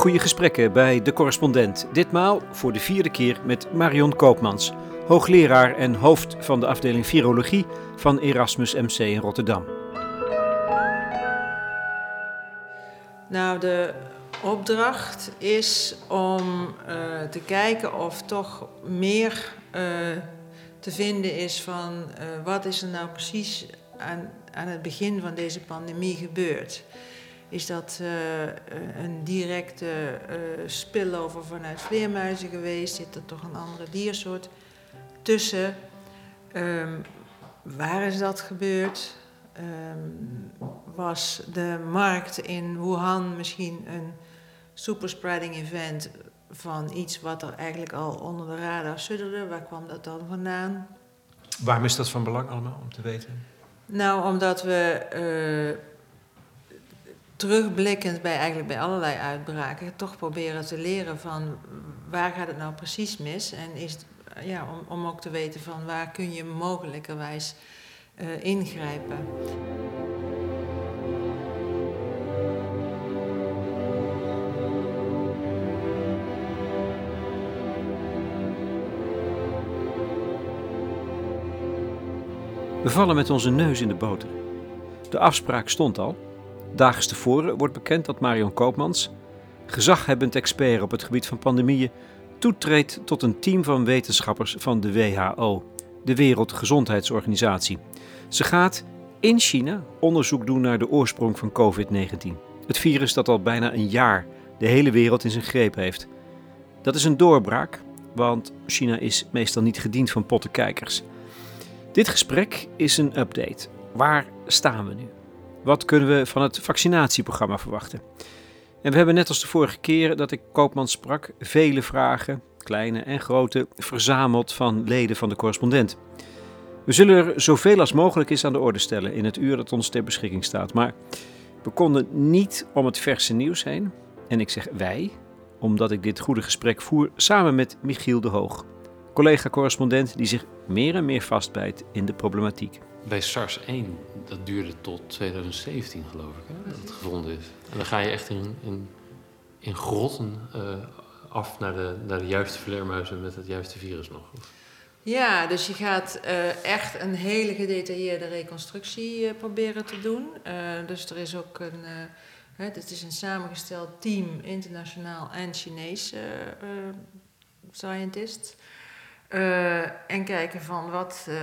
goede gesprekken bij De Correspondent. Ditmaal voor de vierde keer met Marion Koopmans, hoogleraar en hoofd van de afdeling Virologie van Erasmus MC in Rotterdam. Nou, de opdracht is om uh, te kijken of toch meer uh, te vinden is van uh, wat is er nou precies aan, aan het begin van deze pandemie gebeurd. Dat uh, een directe uh, spillover vanuit vleermuizen geweest? Zit er toch een andere diersoort tussen? Um, waar is dat gebeurd? Um, was de markt in Wuhan misschien een superspreading event van iets wat er eigenlijk al onder de radar sudderde? Waar kwam dat dan vandaan? Waarom is dat van belang allemaal om te weten? Nou, omdat we uh, terugblikkend bij eigenlijk bij allerlei uitbraken toch proberen te leren van waar gaat het nou precies mis en is ja, om, om ook te weten van waar kun je mogelijkerwijs uh, ingrijpen. We vallen met onze neus in de boter. De afspraak stond al. Daags tevoren wordt bekend dat Marion Koopmans, gezaghebbend expert op het gebied van pandemieën, toetreedt tot een team van wetenschappers van de WHO, de Wereldgezondheidsorganisatie. Ze gaat in China onderzoek doen naar de oorsprong van COVID-19. Het virus dat al bijna een jaar de hele wereld in zijn greep heeft. Dat is een doorbraak, want China is meestal niet gediend van pottenkijkers. Dit gesprek is een update. Waar staan we nu? Wat kunnen we van het vaccinatieprogramma verwachten? En we hebben net als de vorige keer dat ik Koopman sprak, vele vragen, kleine en grote, verzameld van leden van de correspondent. We zullen er zoveel als mogelijk is aan de orde stellen in het uur dat ons ter beschikking staat. Maar we konden niet om het verse nieuws heen. En ik zeg wij, omdat ik dit goede gesprek voer samen met Michiel de Hoog collega-correspondent die zich meer en meer vastbijt in de problematiek. Bij SARS-1, dat duurde tot 2017 geloof ik, hè, dat het gevonden is. En dan ga je echt in, in, in grotten uh, af naar de, naar de juiste vleermuizen met het juiste virus nog. Ja, dus je gaat uh, echt een hele gedetailleerde reconstructie uh, proberen te doen. dus er is ook een... het is een samengesteld team, internationaal en Chinees scientists. Uh, en kijken van wat, uh,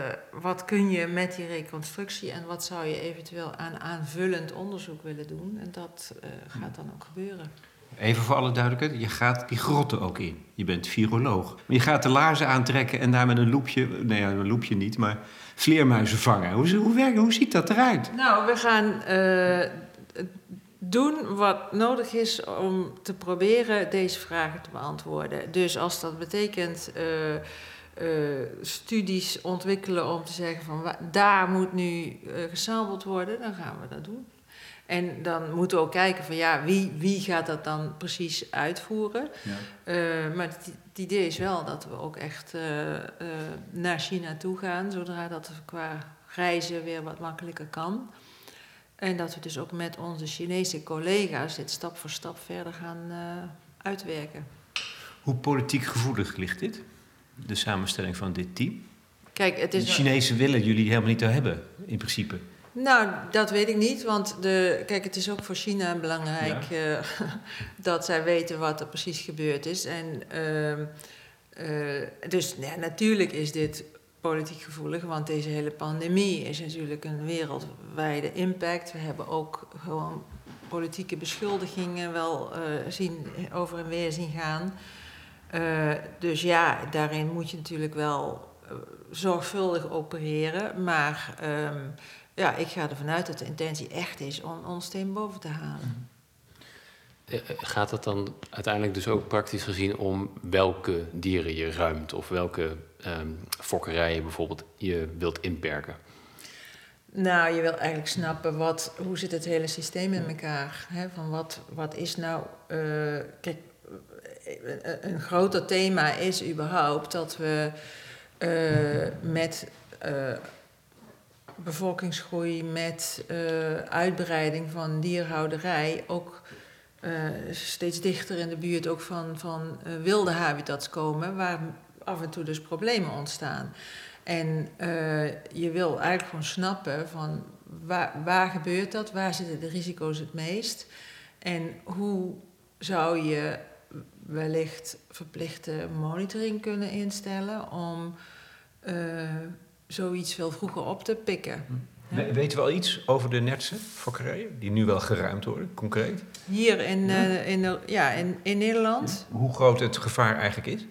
wat kun je met die reconstructie en wat zou je eventueel aan aanvullend onderzoek willen doen. En dat uh, gaat dan ook gebeuren. Even voor alle duidelijkheid, je gaat die grotten ook in. Je bent viroloog. Maar je gaat de laarzen aantrekken en daar met een loepje, nee een loepje niet, maar vleermuizen vangen. Hoe, hoe, werkt, hoe ziet dat eruit? Nou, we gaan doen wat nodig is om te proberen deze vragen te beantwoorden. Dus als dat betekent uh, studies ontwikkelen om te zeggen van daar moet nu uh, worden, dan gaan we dat doen. En dan moeten we ook kijken van ja, wie, wie gaat dat dan precies uitvoeren. Ja. Uh, maar het, het, idee is wel dat we ook echt naar China toe gaan, zodra dat qua reizen weer wat makkelijker kan. En dat we dus ook met onze Chinese collega's dit stap voor stap verder gaan uitwerken. Hoe politiek gevoelig ligt dit? De samenstelling van dit team? Kijk, het is de Chinezen willen jullie helemaal niet te hebben, in principe. Nou, dat weet ik niet, want de, kijk, het is ook voor China belangrijk ja. uh, dat zij weten wat er precies gebeurd is. En uh, uh, dus ja, natuurlijk is dit politiek gevoelig, want deze hele pandemie is natuurlijk een wereldwijde impact. We hebben ook gewoon politieke beschuldigingen wel uh, zien, over en weer zien gaan. Uh, dus ja, daarin moet je natuurlijk wel uh, zorgvuldig opereren. Maar um, ja, ik ga ervan uit dat de intentie echt is om ons steen boven te halen. Eh, gaat het dan uiteindelijk dus ook praktisch gezien om welke dieren je ruimt of welke um, fokkerijen bijvoorbeeld je wilt inperken? Nou, je wilt eigenlijk snappen wat, hoe zit het hele systeem in elkaar. Hè? Van wat, wat is nou. Uh, kijk, een groter thema is überhaupt dat we uh, met uh, bevolkingsgroei, met uh, uitbreiding van dierhouderij ook steeds dichter in de buurt ook van, van wilde habitats komen, waar af en toe dus problemen ontstaan. En je wil eigenlijk gewoon snappen van waar, waar gebeurt dat, waar zitten de risico's het meest en hoe zou je wellicht verplichte monitoring kunnen instellen om uh, zoiets veel vroeger op te pikken. Hm. Weten we al iets over de Nertse fokkerijen, die nu wel geruimd worden, concreet? Hier in, uh, in, de, ja, in, in Nederland. Hoe groot het gevaar eigenlijk is?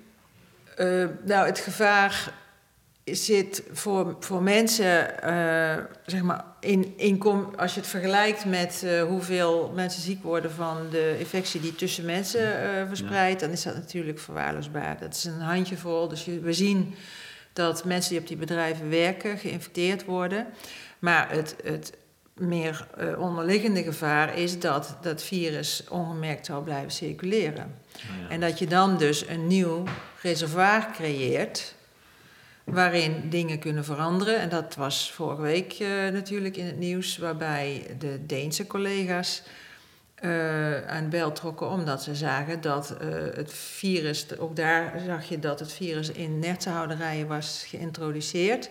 Uh, nou, het gevaar zit voor, voor mensen, uh, zeg maar, in, in als je het vergelijkt met uh, hoeveel mensen ziek worden van de infectie die tussen mensen uh, verspreidt, dan is dat natuurlijk verwaarloosbaar. Dat is een handjevol. Dus je, we zien dat mensen die op die bedrijven werken geïnfecteerd worden. Maar het, het meer onderliggende gevaar is dat dat virus ongemerkt zou blijven circuleren. En dat je dan dus een nieuw reservoir creëert waarin dingen kunnen veranderen. En dat was vorige week uh, natuurlijk in het nieuws, waarbij de Deense collega's uh, aan bel trokken omdat ze zagen dat uh, het virus, ook daar zag je dat het virus in nertsenhouderijen was geïntroduceerd.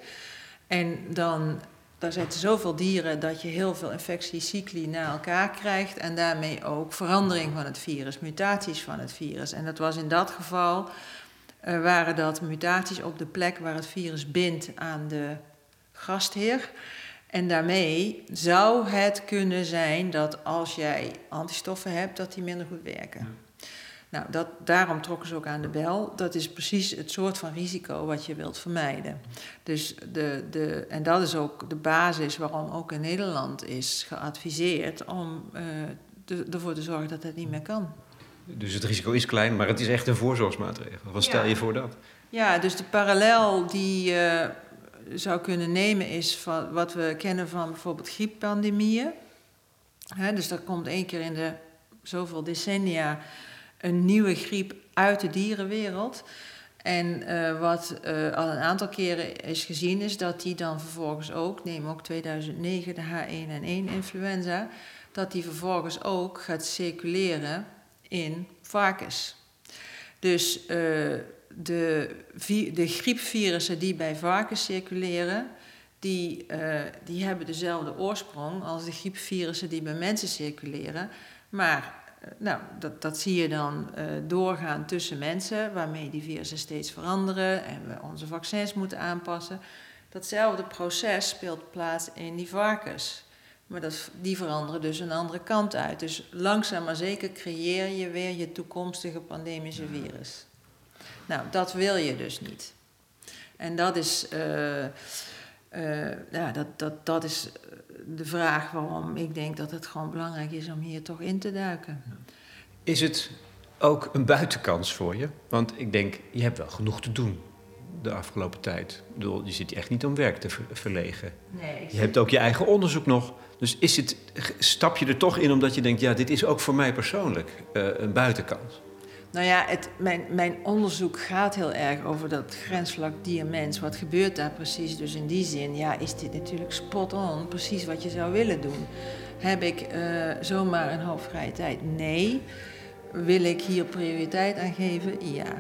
En dan daar zitten zoveel dieren dat je heel veel infectiecycli na elkaar krijgt en daarmee ook verandering van het virus, mutaties van het virus. En dat was in dat geval uh, waren dat mutaties op de plek waar het virus bindt aan de gastheer. En daarmee zou het kunnen zijn dat als jij antistoffen hebt, dat die minder goed werken. Nou, dat, daarom trokken ze ook aan de bel. Dat is precies het soort van risico wat je wilt vermijden. Dus de, de, en dat is ook de basis waarom ook in Nederland is geadviseerd om uh, ervoor te zorgen dat het niet meer kan. Dus het risico is klein, maar het is echt een voorzorgsmaatregel. Wat stel je voor dat? Ja, dus de parallel die je zou kunnen nemen is van wat we kennen van bijvoorbeeld grieppandemieën. dus er komt één keer in de zoveel decennia een nieuwe griep uit de dierenwereld. En uh, wat uh, al een aantal keren is gezien, is dat die dan vervolgens ook, neem ook 2009 de H1N1-influenza, dat die vervolgens ook gaat circuleren in varkens. Dus uh, de, de griepvirussen die bij varkens circuleren, die, uh, die hebben dezelfde oorsprong als de griepvirussen die bij mensen circuleren. Maar uh, nou, dat, dat zie je dan doorgaan tussen mensen, waarmee die virussen steeds veranderen en we onze vaccins moeten aanpassen. Datzelfde proces speelt plaats in die varkens. Maar dat, die veranderen dus een andere kant uit. Dus langzaam maar zeker creëer je weer je toekomstige pandemische virus. Nou, dat wil je dus niet. En dat is, uh, uh, ja, dat, dat, dat is de vraag waarom ik denk dat het gewoon belangrijk is om hier toch in te duiken. Is het ook een buitenkans voor je? Want ik denk, je hebt wel genoeg te doen de afgelopen tijd. Ik bedoel, je zit echt niet om werk te verlegen. Nee, je hebt ook je eigen onderzoek nog. Dus is het, stap je er toch in omdat je denkt, ja, dit is ook voor mij persoonlijk uh, een buitenkans? Nou ja, het, mijn, mijn onderzoek gaat heel erg over dat grensvlak dier-mens. Wat gebeurt daar precies? Dus in die zin, ja, is dit natuurlijk spot on, precies wat je zou willen doen. Heb ik uh, zomaar een hoop vrije tijd? Nee. Wil ik hier prioriteit aan geven? Ja.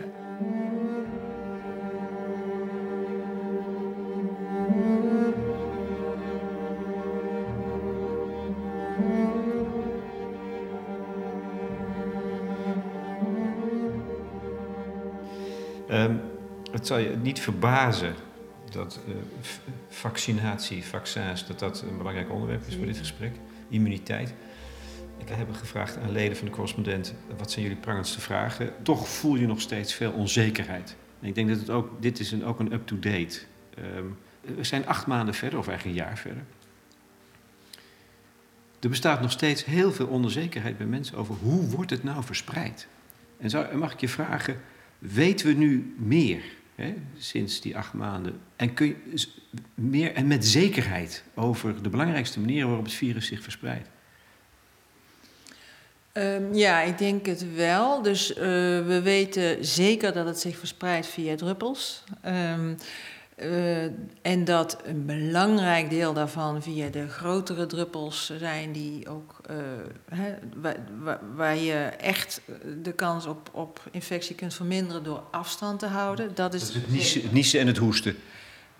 Het zal je niet verbazen dat uh, vaccinatie, vaccins, dat dat een belangrijk onderwerp is voor dit gesprek. Immuniteit. Ik heb gevraagd aan leden van de correspondent, wat zijn jullie prangendste vragen? Toch voel je nog steeds veel onzekerheid. En ik denk dat het ook, dit is een, ook een up-to-date. Um, we zijn acht maanden verder, of eigenlijk een jaar verder. Er bestaat nog steeds heel veel onzekerheid bij mensen over hoe wordt het nou verspreid. En zou, mag ik je vragen, weten we nu meer sinds die acht maanden? En kun je meer en met zekerheid over de belangrijkste manieren waarop het virus zich verspreidt? Um, ja, ik denk het wel. Dus uh, we weten zeker dat het zich verspreidt via druppels. Um, Uh, en dat een belangrijk deel daarvan via de grotere druppels zijn, die ook, uh, hè, waar, waar, je echt de kans op, op infectie kunt verminderen door afstand te houden. Dat is, dat is het, niezen, het niezen en het hoesten.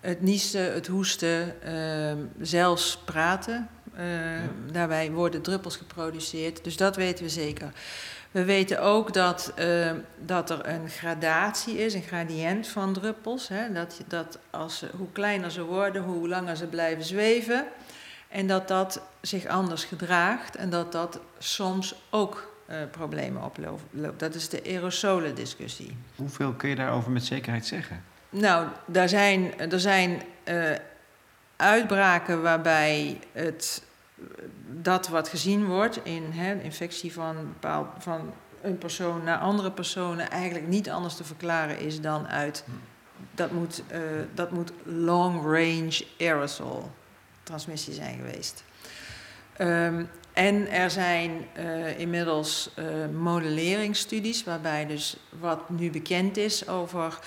Het niezen, het hoesten, uh, zelfs praten. Ja. Daarbij worden druppels geproduceerd, dus dat weten we zeker. We weten ook dat, uh, dat er een gradatie is, een gradient van druppels. Hè? Dat, dat als hoe kleiner ze worden, hoe langer ze blijven zweven. En dat dat zich anders gedraagt en dat dat soms ook uh, problemen oploopt. Dat is de aerosole discussie. Hoeveel kun je daarover met zekerheid zeggen? Nou, daar zijn, er zijn uh, uitbraken waarbij het dat wat gezien wordt in hè, infectie van, bepaald, van een persoon naar andere personen eigenlijk niet anders te verklaren is dan uit dat moet, uh, dat moet long range aerosol transmissie zijn geweest. Um, en er zijn uh, inmiddels uh, modelleringsstudies waarbij dus wat nu bekend is over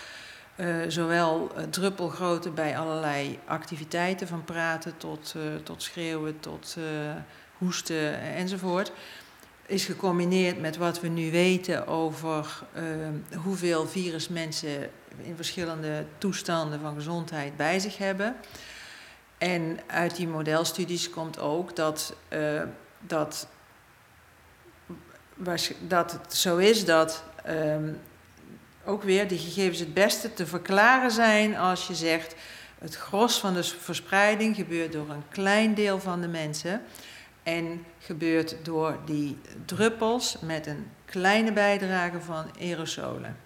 zowel uh, druppelgrootte bij allerlei activiteiten, van praten tot, uh, tot schreeuwen, tot hoesten enzovoort, is gecombineerd met wat we nu weten over hoeveel virus mensen in verschillende toestanden van gezondheid bij zich hebben. En uit die modelstudies komt ook dat, dat, dat het zo is dat um, ook weer die gegevens het beste te verklaren zijn als je zegt het gros van de verspreiding gebeurt door een klein deel van de mensen en gebeurt door die druppels met een kleine bijdrage van aerosolen.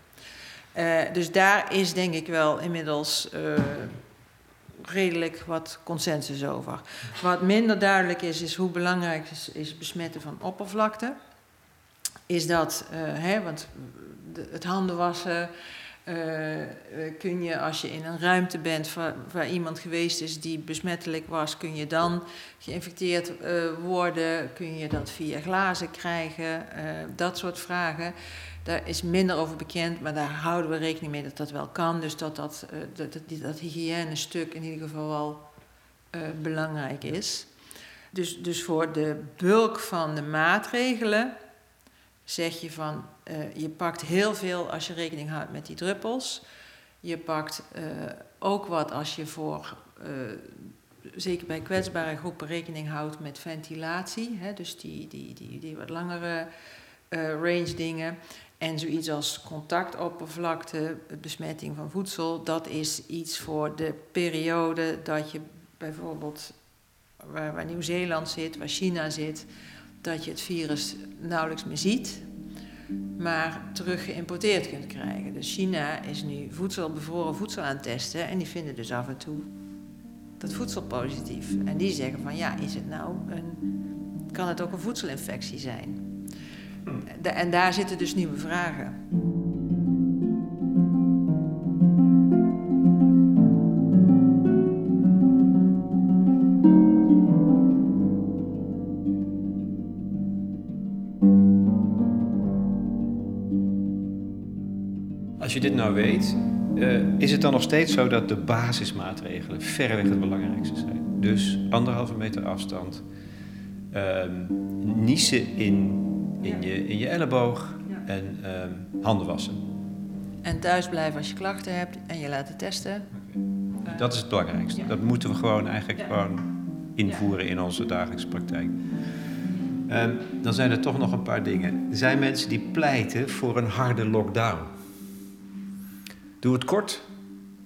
Uh, dus daar is denk ik wel inmiddels uh, redelijk wat consensus over. Wat minder duidelijk is, is hoe belangrijk is, is besmetten van oppervlakte. Is dat, uh, hè, want het handen wassen. Uh, kun je als je in een ruimte bent waar, iemand geweest is die besmettelijk was, kun je dan geïnfecteerd uh, worden? Kun je dat via glazen krijgen? Dat soort vragen. Daar is minder over bekend, maar daar houden we rekening mee dat dat wel kan. Dus dat dat, dat, dat, dat hygiëne-stuk in ieder geval wel belangrijk is. Dus, dus voor de bulk van de maatregelen zeg je van uh, je pakt heel veel als je rekening houdt met die druppels. Je pakt uh, ook wat als je voor, uh, zeker bij kwetsbare groepen, rekening houdt met ventilatie. Hè, dus die, die, die, die wat langere range dingen. En zoiets als contactoppervlakte, besmetting van voedsel, dat is iets voor de periode dat je bijvoorbeeld waar, waar Nieuw-Zeeland zit, waar China zit, dat je het virus nauwelijks meer ziet, maar terug geïmporteerd kunt krijgen. Dus China is nu voedsel, bevroren voedsel aan het testen en die vinden dus af en toe dat voedsel positief. En die zeggen van ja, is het nou een, kan het ook een voedselinfectie zijn? En daar zitten dus nieuwe vragen. Als je dit nou weet, uh, is het dan nog steeds zo dat de basismaatregelen verreweg het belangrijkste zijn? Dus anderhalve meter afstand, um, niezen in, in, ja. je, in je elleboog ja. en um, handen wassen. En thuis blijven als je klachten hebt en je laten testen. Okay. Dat is het belangrijkste. Ja. Dat moeten we gewoon eigenlijk gewoon invoeren in onze dagelijkse praktijk. Um, dan zijn er toch nog een paar dingen. Er zijn mensen die pleiten voor een harde lockdown. Doe het kort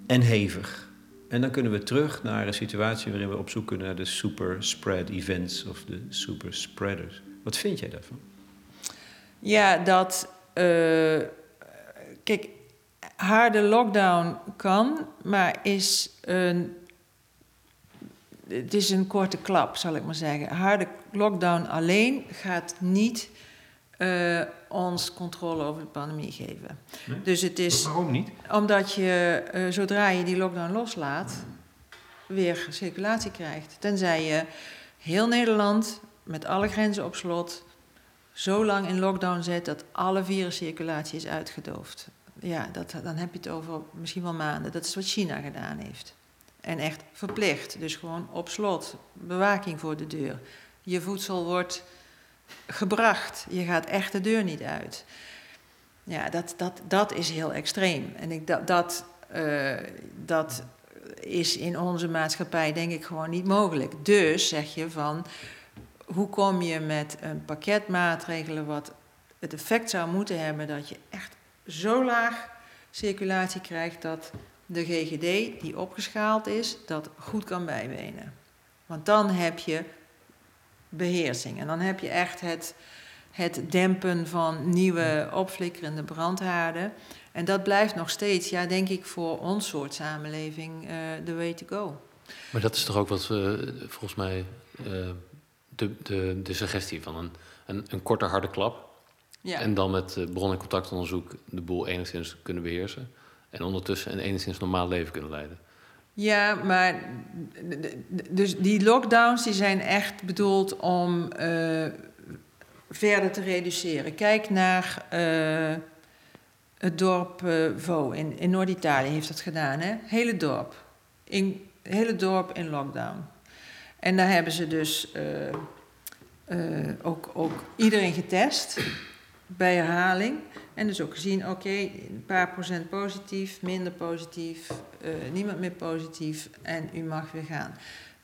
en hevig. En dan kunnen we terug naar een situatie waarin we op zoek kunnen naar de super spread events of de super spreaders. Wat vind jij daarvan? Ja, dat. Uh, kijk, harde lockdown kan, maar is een. Het is een korte klap, zal ik maar zeggen. Harde lockdown alleen gaat niet uh, ons controle over de pandemie geven. Nee? Dus het is. Waarom niet? Omdat je uh, zodra je die lockdown loslaat, weer circulatie krijgt. Tenzij je heel Nederland met alle grenzen op slot zo lang in lockdown zet dat alle viruscirculatie is uitgedoofd. ja, dat, dan heb je het over misschien wel maanden. Dat is wat China gedaan heeft. En echt verplicht. Dus gewoon op slot. Bewaking voor de deur. Je voedsel wordt gebracht. Je gaat echt de deur niet uit. Ja, dat, dat, dat is heel extreem. En ik, dat, dat, uh, dat is in onze maatschappij denk ik gewoon niet mogelijk. Dus zeg je van, hoe kom je met een pakket maatregelen wat het effect zou moeten hebben dat je echt zo laag circulatie krijgt dat de GGD die opgeschaald is, dat goed kan bijbenen. Want dan heb je beheersing en dan heb je echt het, het dempen van nieuwe opflikkerende brandhaarden. En dat blijft nog steeds, ja, denk ik, voor ons soort samenleving uh, the way to go. Maar dat is toch ook wat we volgens mij uh, de, de, de suggestie van een, een, een korte harde klap. Ja. En dan met bron- en contactonderzoek de boel enigszins kunnen beheersen. En ondertussen een enigszins normaal leven kunnen leiden. Ja, maar dus die lockdowns die zijn echt bedoeld om uh, verder te reduceren. Kijk naar uh, het dorp uh, Vo in, in Noord-Italië heeft dat gedaan, hè? Hele dorp. In, hele dorp in lockdown. En daar hebben ze dus ook, ook iedereen getest bij herhaling. En dus ook gezien, oké, een paar procent positief, minder positief, uh, niemand meer positief en u mag weer gaan.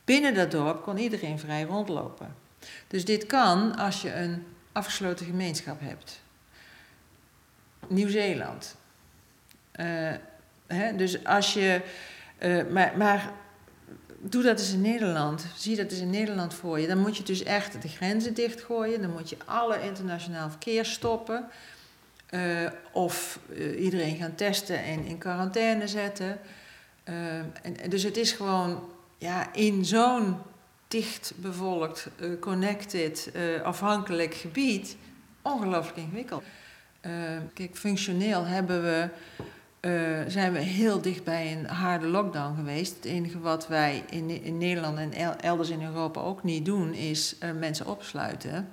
Binnen dat dorp kon iedereen vrij rondlopen. Dus dit kan als je een afgesloten gemeenschap hebt. Nieuw-Zeeland. Uh, dus als je. Uh, maar, maar doe dat eens in Nederland. Zie dat eens in Nederland voor je. Dan moet je dus echt de grenzen dichtgooien. Dan moet je alle internationaal verkeer stoppen. Uh, of uh, iedereen gaan testen en in quarantaine zetten. Uh, en, dus het is gewoon ja, in zo'n dicht bevolkt, connected, afhankelijk gebied ongelooflijk ingewikkeld. kijk, functioneel hebben we zijn we heel dicht bij een harde lockdown geweest. Het enige wat wij in, in Nederland en elders in Europa ook niet doen, is mensen opsluiten.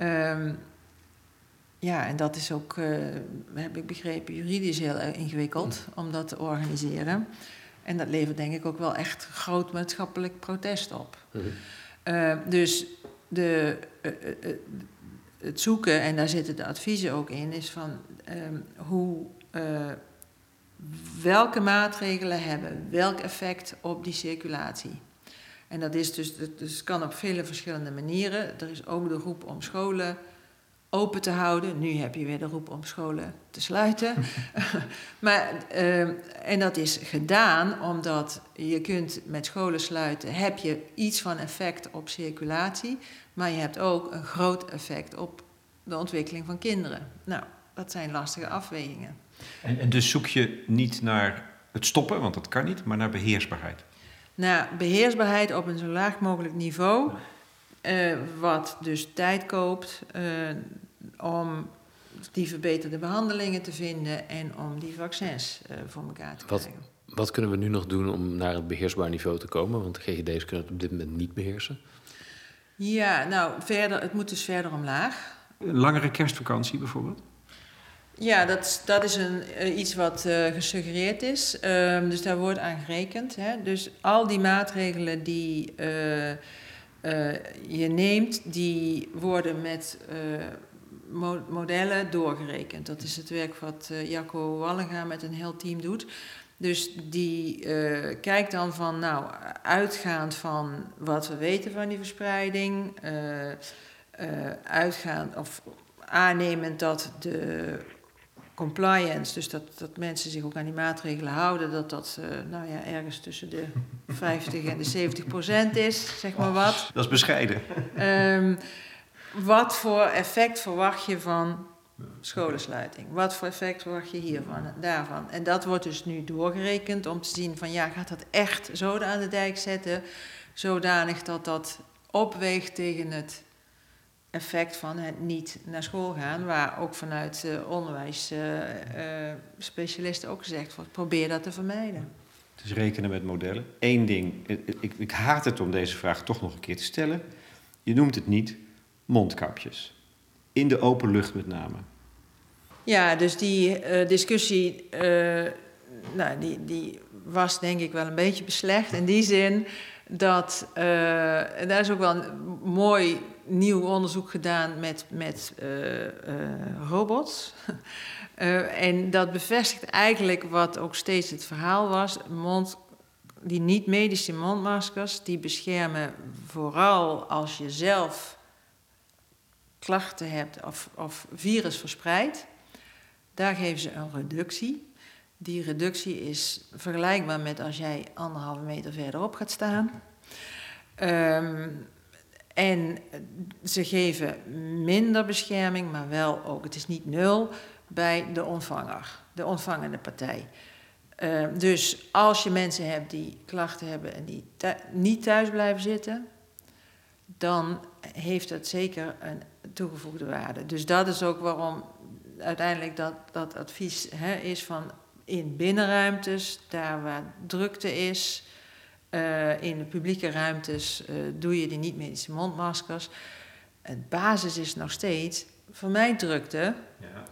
Um, ja, en dat is ook, uh, heb ik begrepen, juridisch heel ingewikkeld mm. om dat te organiseren. En dat levert denk ik ook wel echt groot maatschappelijk protest op. Mm. dus de, het zoeken, en daar zitten de adviezen ook in, is van um, hoe welke maatregelen hebben welk effect op die circulatie. En dat is dus, dus kan op vele verschillende manieren. Er is ook de roep om scholen open te houden. Nu heb je weer de roep om scholen te sluiten. maar, uh, en dat is gedaan omdat je kunt met scholen sluiten, heb je iets van effect op circulatie, maar je hebt ook een groot effect op de ontwikkeling van kinderen. Nou, dat zijn lastige afwegingen. En, en dus zoek je niet naar het stoppen, want dat kan niet, maar naar beheersbaarheid? Naar beheersbaarheid op een zo laag mogelijk niveau. Uh, wat dus tijd koopt uh, om die verbeterde behandelingen te vinden en om die vaccins uh, voor elkaar te wat, krijgen. Wat kunnen we nu nog doen om naar het beheersbaar niveau te komen? Want de GGD's kunnen het op dit moment niet beheersen. Ja, nou, verder, het moet dus verder omlaag. Een langere kerstvakantie bijvoorbeeld? Ja, dat, dat is een, uh, iets wat uh, gesuggereerd is. Um, dus daar wordt aan gerekend. Hè. Dus al die maatregelen die uh, je neemt, die worden met modellen doorgerekend. Dat is het werk wat Jacco Wallinga met een heel team doet. Dus die kijkt dan van, nou, uitgaand van wat we weten van die verspreiding, uitgaand of aannemend dat de compliance, dus dat, dat mensen zich ook aan die maatregelen houden, dat dat uh, nou ja, ergens tussen de 50 en de 70 procent is, zeg maar wat. Dat is bescheiden. Um, wat voor effect verwacht je van scholensluiting? Wat voor effect verwacht je hiervan daarvan? En dat wordt dus nu doorgerekend om te zien van ja, gaat dat echt zo aan de dijk zetten, zodanig dat dat opweegt tegen het effect van het niet naar school gaan, waar ook vanuit onderwijsspecialisten uh, ook gezegd wordt, probeer dat te vermijden. Is rekenen met modellen. Eén ding, ik, ik haat het om deze vraag toch nog een keer te stellen. Je noemt het niet mondkapjes. In de open lucht met name. Ja, dus die uh, discussie, uh, nou, die, die was denk ik wel een beetje beslecht. In die zin dat, uh, en daar is ook wel een mooi nieuw onderzoek gedaan met, met robots. en dat bevestigt eigenlijk wat ook steeds het verhaal was. Mond, die niet-medische mondmaskers, die beschermen vooral als je zelf klachten hebt of, of virus verspreidt. Daar geven ze een reductie. Die reductie is vergelijkbaar met als jij anderhalve meter verderop gaat staan. Um, en ze geven minder bescherming, maar wel ook, het is niet nul, bij de ontvanger, de ontvangende partij. Uh, dus als je mensen hebt die klachten hebben en die niet thuis blijven zitten, dan heeft dat zeker een toegevoegde waarde. Dus dat is ook waarom uiteindelijk dat, dat advies hè, is van in binnenruimtes, daar waar drukte is, uh, in de publieke ruimtes uh, doe je die niet-medische mondmaskers. Het basis is nog steeds, vermijd drukte, ja.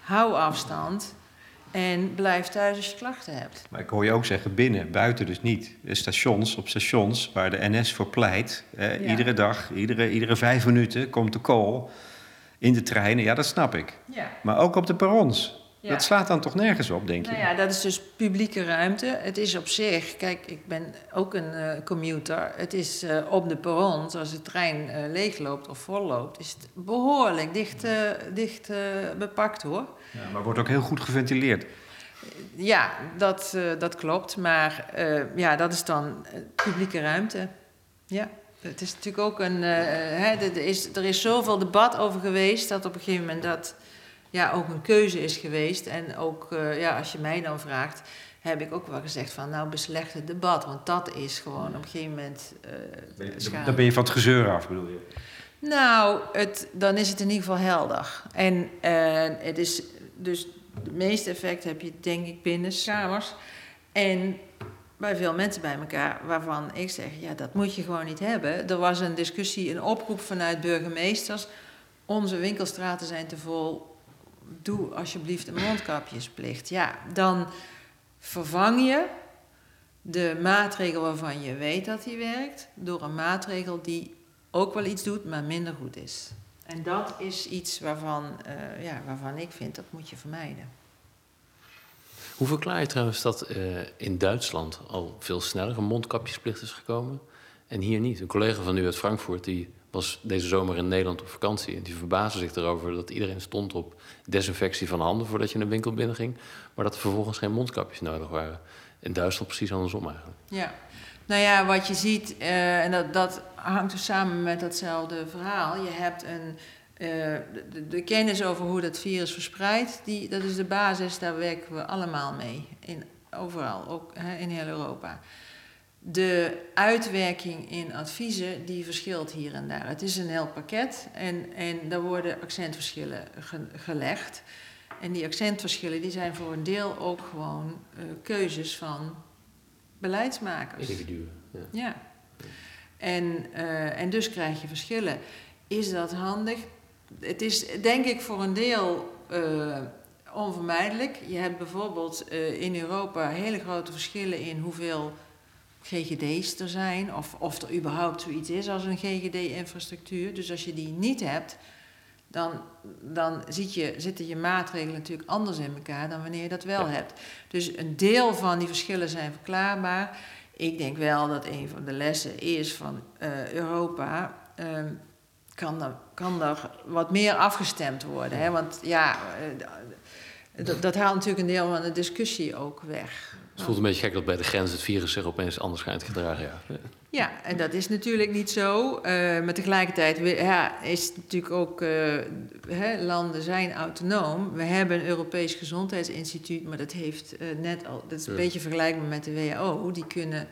hou afstand en blijf thuis als je klachten hebt. Maar ik hoor je ook zeggen binnen, buiten dus niet. Stations, op stations waar de NS voor pleit, eh, ja. iedere dag, iedere, iedere vijf minuten komt de call in de treinen. Ja, dat snap ik. Ja. Maar ook op de perrons. Dat slaat dan toch nergens op, denk je? Nou ja, dat is dus publieke ruimte. Het is op zich, kijk, ik ben ook een uh, commuter. Het is uh, op de perron, als de trein uh, leegloopt of volloopt, is het behoorlijk dicht, dicht bepakt hoor. Ja, maar wordt ook heel goed geventileerd. Ja, dat, dat klopt. Maar ja, dat is dan publieke ruimte. Ja. Het is natuurlijk ook een. Hè, er, is, er is zoveel debat over geweest dat op een gegeven moment dat ja, ook een keuze is geweest. En ook, ja, als je mij dan vraagt, heb ik ook wel gezegd van, nou, beslecht het debat. Want dat is gewoon op een gegeven moment uh, Dan ben je van het gezeur af, bedoel je? Nou, het, dan is het in ieder geval helder. En uh, het is dus de meeste effect heb je denk ik binnen kamers. En bij veel mensen bij elkaar waarvan ik zeg, ja, dat moet je gewoon niet hebben. Er was een discussie, een oproep vanuit burgemeesters. Onze winkelstraten zijn te vol doe alsjeblieft een mondkapjesplicht. Ja, dan vervang je de maatregel waarvan je weet dat die werkt, door een maatregel die ook wel iets doet, maar minder goed is. En dat is iets waarvan, uh, ja, waarvan ik vind dat moet je vermijden. Hoe verklaar je trouwens dat uh, in Duitsland al veel sneller een mondkapjesplicht is gekomen en hier niet? Een collega van u uit Frankfurt die was deze zomer in Nederland op vakantie. En die verbaasde zich erover dat iedereen stond op desinfectie van handen voordat je een winkel binnenging. Maar dat er vervolgens geen mondkapjes nodig waren. In Duitsland precies andersom eigenlijk. Ja, nou ja, wat je ziet, uh, en dat, dat hangt dus samen met datzelfde verhaal. Je hebt een, uh, de, de, kennis over hoe dat virus verspreidt, die, dat is de basis, daar werken we allemaal mee. In, overal, ook hè, in heel Europa de uitwerking in adviezen die verschilt hier en daar. Het is een heel pakket en, en daar worden accentverschillen gelegd. En die accentverschillen die zijn voor een deel ook gewoon uh, keuzes van beleidsmakers. Individuen. Ja. ja. En, uh, en dus krijg je verschillen. Is dat handig? Het is denk ik voor een deel uh, onvermijdelijk. Je hebt bijvoorbeeld in Europa hele grote verschillen in hoeveel GGD's er zijn, of, of er überhaupt zoiets is als een GGD-infrastructuur. Dus als je die niet hebt, dan, dan ziet je, zitten je maatregelen natuurlijk anders in elkaar dan wanneer je dat wel hebt. Dus een deel van die verschillen zijn verklaarbaar. Ik denk wel dat een van de lessen is van uh, Europa. Uh, kan, er, kan wat meer afgestemd worden. Hè? Want ja, dat, dat haalt natuurlijk een deel van de discussie ook weg. Het voelt een beetje gek dat bij de grens het virus zich opeens anders gaat gedragen. Ja, ja en dat is natuurlijk niet zo. Uh, maar tegelijkertijd ja, is het natuurlijk ook... Uh, hè, landen zijn autonoom. We hebben een Europees Gezondheidsinstituut... maar dat heeft uh, net al... Dat is een beetje vergelijkbaar met de WHO. Die kunnen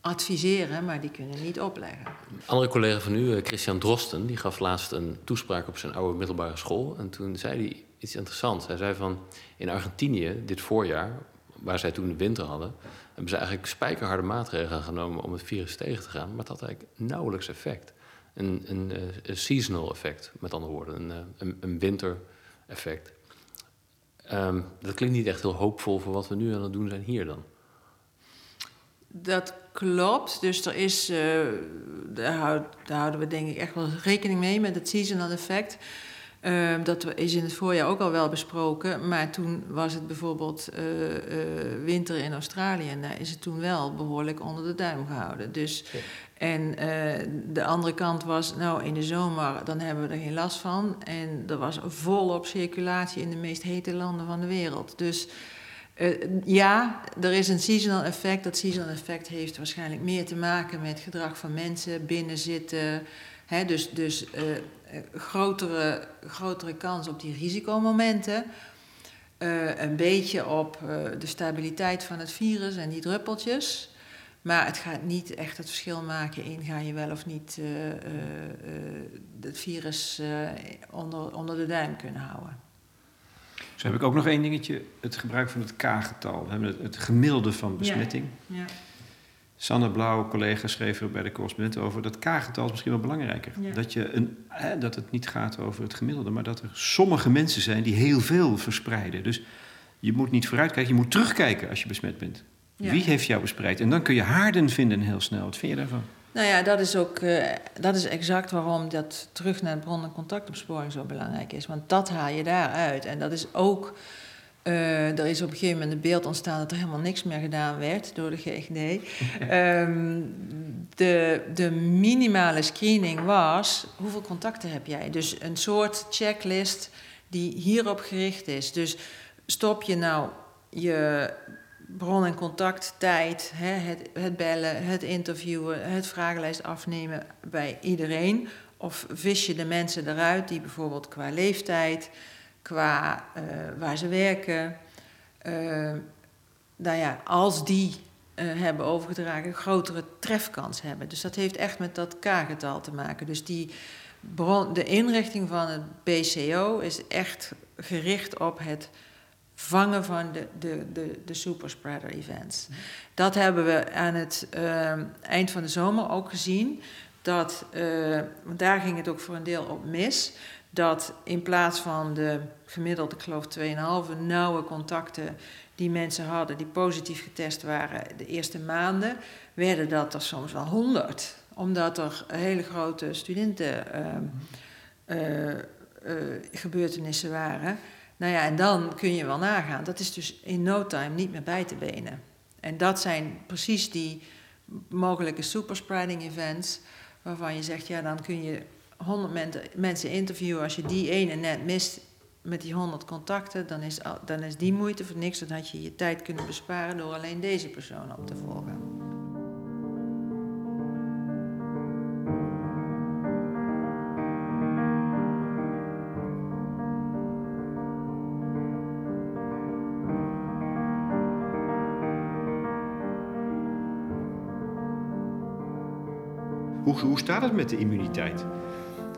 adviseren, maar die kunnen niet opleggen. Een andere collega van u, Christian Drosten... die gaf laatst een toespraak op zijn oude middelbare school. En toen zei hij iets interessants. Hij zei van... in Argentinië, dit voorjaar waar zij toen de winter hadden, hebben ze eigenlijk spijkerharde maatregelen genomen om het virus tegen te gaan. Maar het had eigenlijk nauwelijks effect. Een, een, eh, een seasonal effect, met andere woorden, een, eh, een, een winter-effect. Ehm, dat klinkt niet echt heel hoopvol voor wat we nu aan het doen zijn hier dan. Dat klopt. Dus er is, uh, daar, daar, houden we denk ik echt wel rekening mee met het seasonal effect. Uh, dat is in het voorjaar ook al wel besproken. Maar toen was het bijvoorbeeld uh, uh, winter in Australië. En daar is het toen wel behoorlijk onder de duim gehouden. Dus, ja. En de andere kant was, nou in de zomer, dan hebben we er geen last van. En er was volop circulatie in de meest hete landen van de wereld. Dus ja, er is een seasonal effect. Dat seasonal effect heeft waarschijnlijk meer te maken met gedrag van mensen, binnenzitten. Hè, dus dus grotere, grotere kans op die risicomomenten. Uh, een beetje op uh, de stabiliteit van het virus en die druppeltjes. Maar het gaat niet echt het verschil maken in ga je wel of niet uh, het virus onder, onder de duim kunnen houden. Zo heb ik ook nog één dingetje: het gebruik van het K-getal. We hebben het, het gemiddelde van besmetting. Ja. ja. Sanne Blauw, collega, schreef er bij de correspondent over. Dat K-getal is misschien wel belangrijker. Ja. Dat, je een, hè, dat het niet gaat over het gemiddelde, maar dat er sommige mensen zijn die heel veel verspreiden. Dus je moet niet vooruitkijken, je moet terugkijken als je besmet bent. Ja. Wie heeft jou bespreid? En dan kun je haarden vinden heel snel. Wat vind je daarvan? Nou ja, dat is ook uh, dat is exact waarom dat terug naar bron- en contactopsporing zo belangrijk is. Want dat haal je daaruit. En dat is ook. Uh, er is op een gegeven moment een beeld ontstaan dat er helemaal niks meer gedaan werd door de GGD. um, de, de minimale screening was: hoeveel contacten heb jij? Dus een soort checklist die hierop gericht is. Dus stop je nou je bron- en contacttijd, hè, het, het bellen, het interviewen, het vragenlijst afnemen bij iedereen? Of vis je de mensen eruit die bijvoorbeeld qua leeftijd, qua uh, waar ze werken, uh, ja, als die uh, hebben overgedragen, een grotere trefkans hebben. Dus dat heeft echt met dat K-getal te maken. Dus die bron, de inrichting van het BCO is echt gericht op het vangen van de, de, de, de superspreader events. Dat hebben we aan het eind van de zomer ook gezien. Dat, want daar ging het ook voor een deel op mis. Dat in plaats van de gemiddeld, ik geloof 2,5 nauwe contacten die mensen hadden die positief getest waren de eerste maanden, werden dat er soms wel 100. Omdat er hele grote studenten uh, uh, gebeurtenissen waren. Nou ja, en dan kun je wel nagaan. Dat is dus in no time niet meer bij te benen. En dat zijn precies die mogelijke superspreading events... waarvan je zegt, ja, dan kun je 100 mensen interviewen. Als je die ene net mist met die 100 contacten... dan is, dan is die moeite voor niks. Dan had je je tijd kunnen besparen door alleen deze persoon op te volgen. Hoe, hoe staat het met de immuniteit?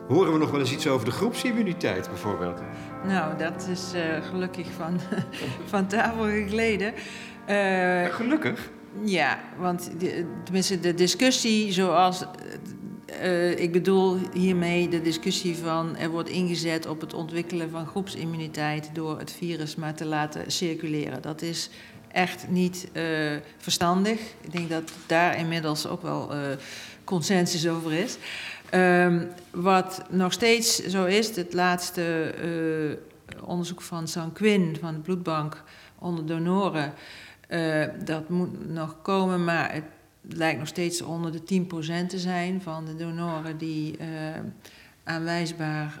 Horen we nog wel eens iets over de groepsimmuniteit bijvoorbeeld? Nou, dat is uh, gelukkig van, van tafel gegleden. Uh, gelukkig? Ja, want de, tenminste de discussie zoals... Uh, ik bedoel hiermee de discussie van er wordt ingezet op het ontwikkelen van groepsimmuniteit door het virus maar te laten circuleren. Dat is echt niet verstandig. Ik denk dat daar inmiddels ook wel consensus over is. Um, wat nog steeds zo is, het laatste uh, onderzoek van Sanquin van de bloedbank onder donoren, uh, dat moet nog komen, maar het lijkt nog steeds onder de 10% te zijn van de donoren die uh, aanwijsbaar,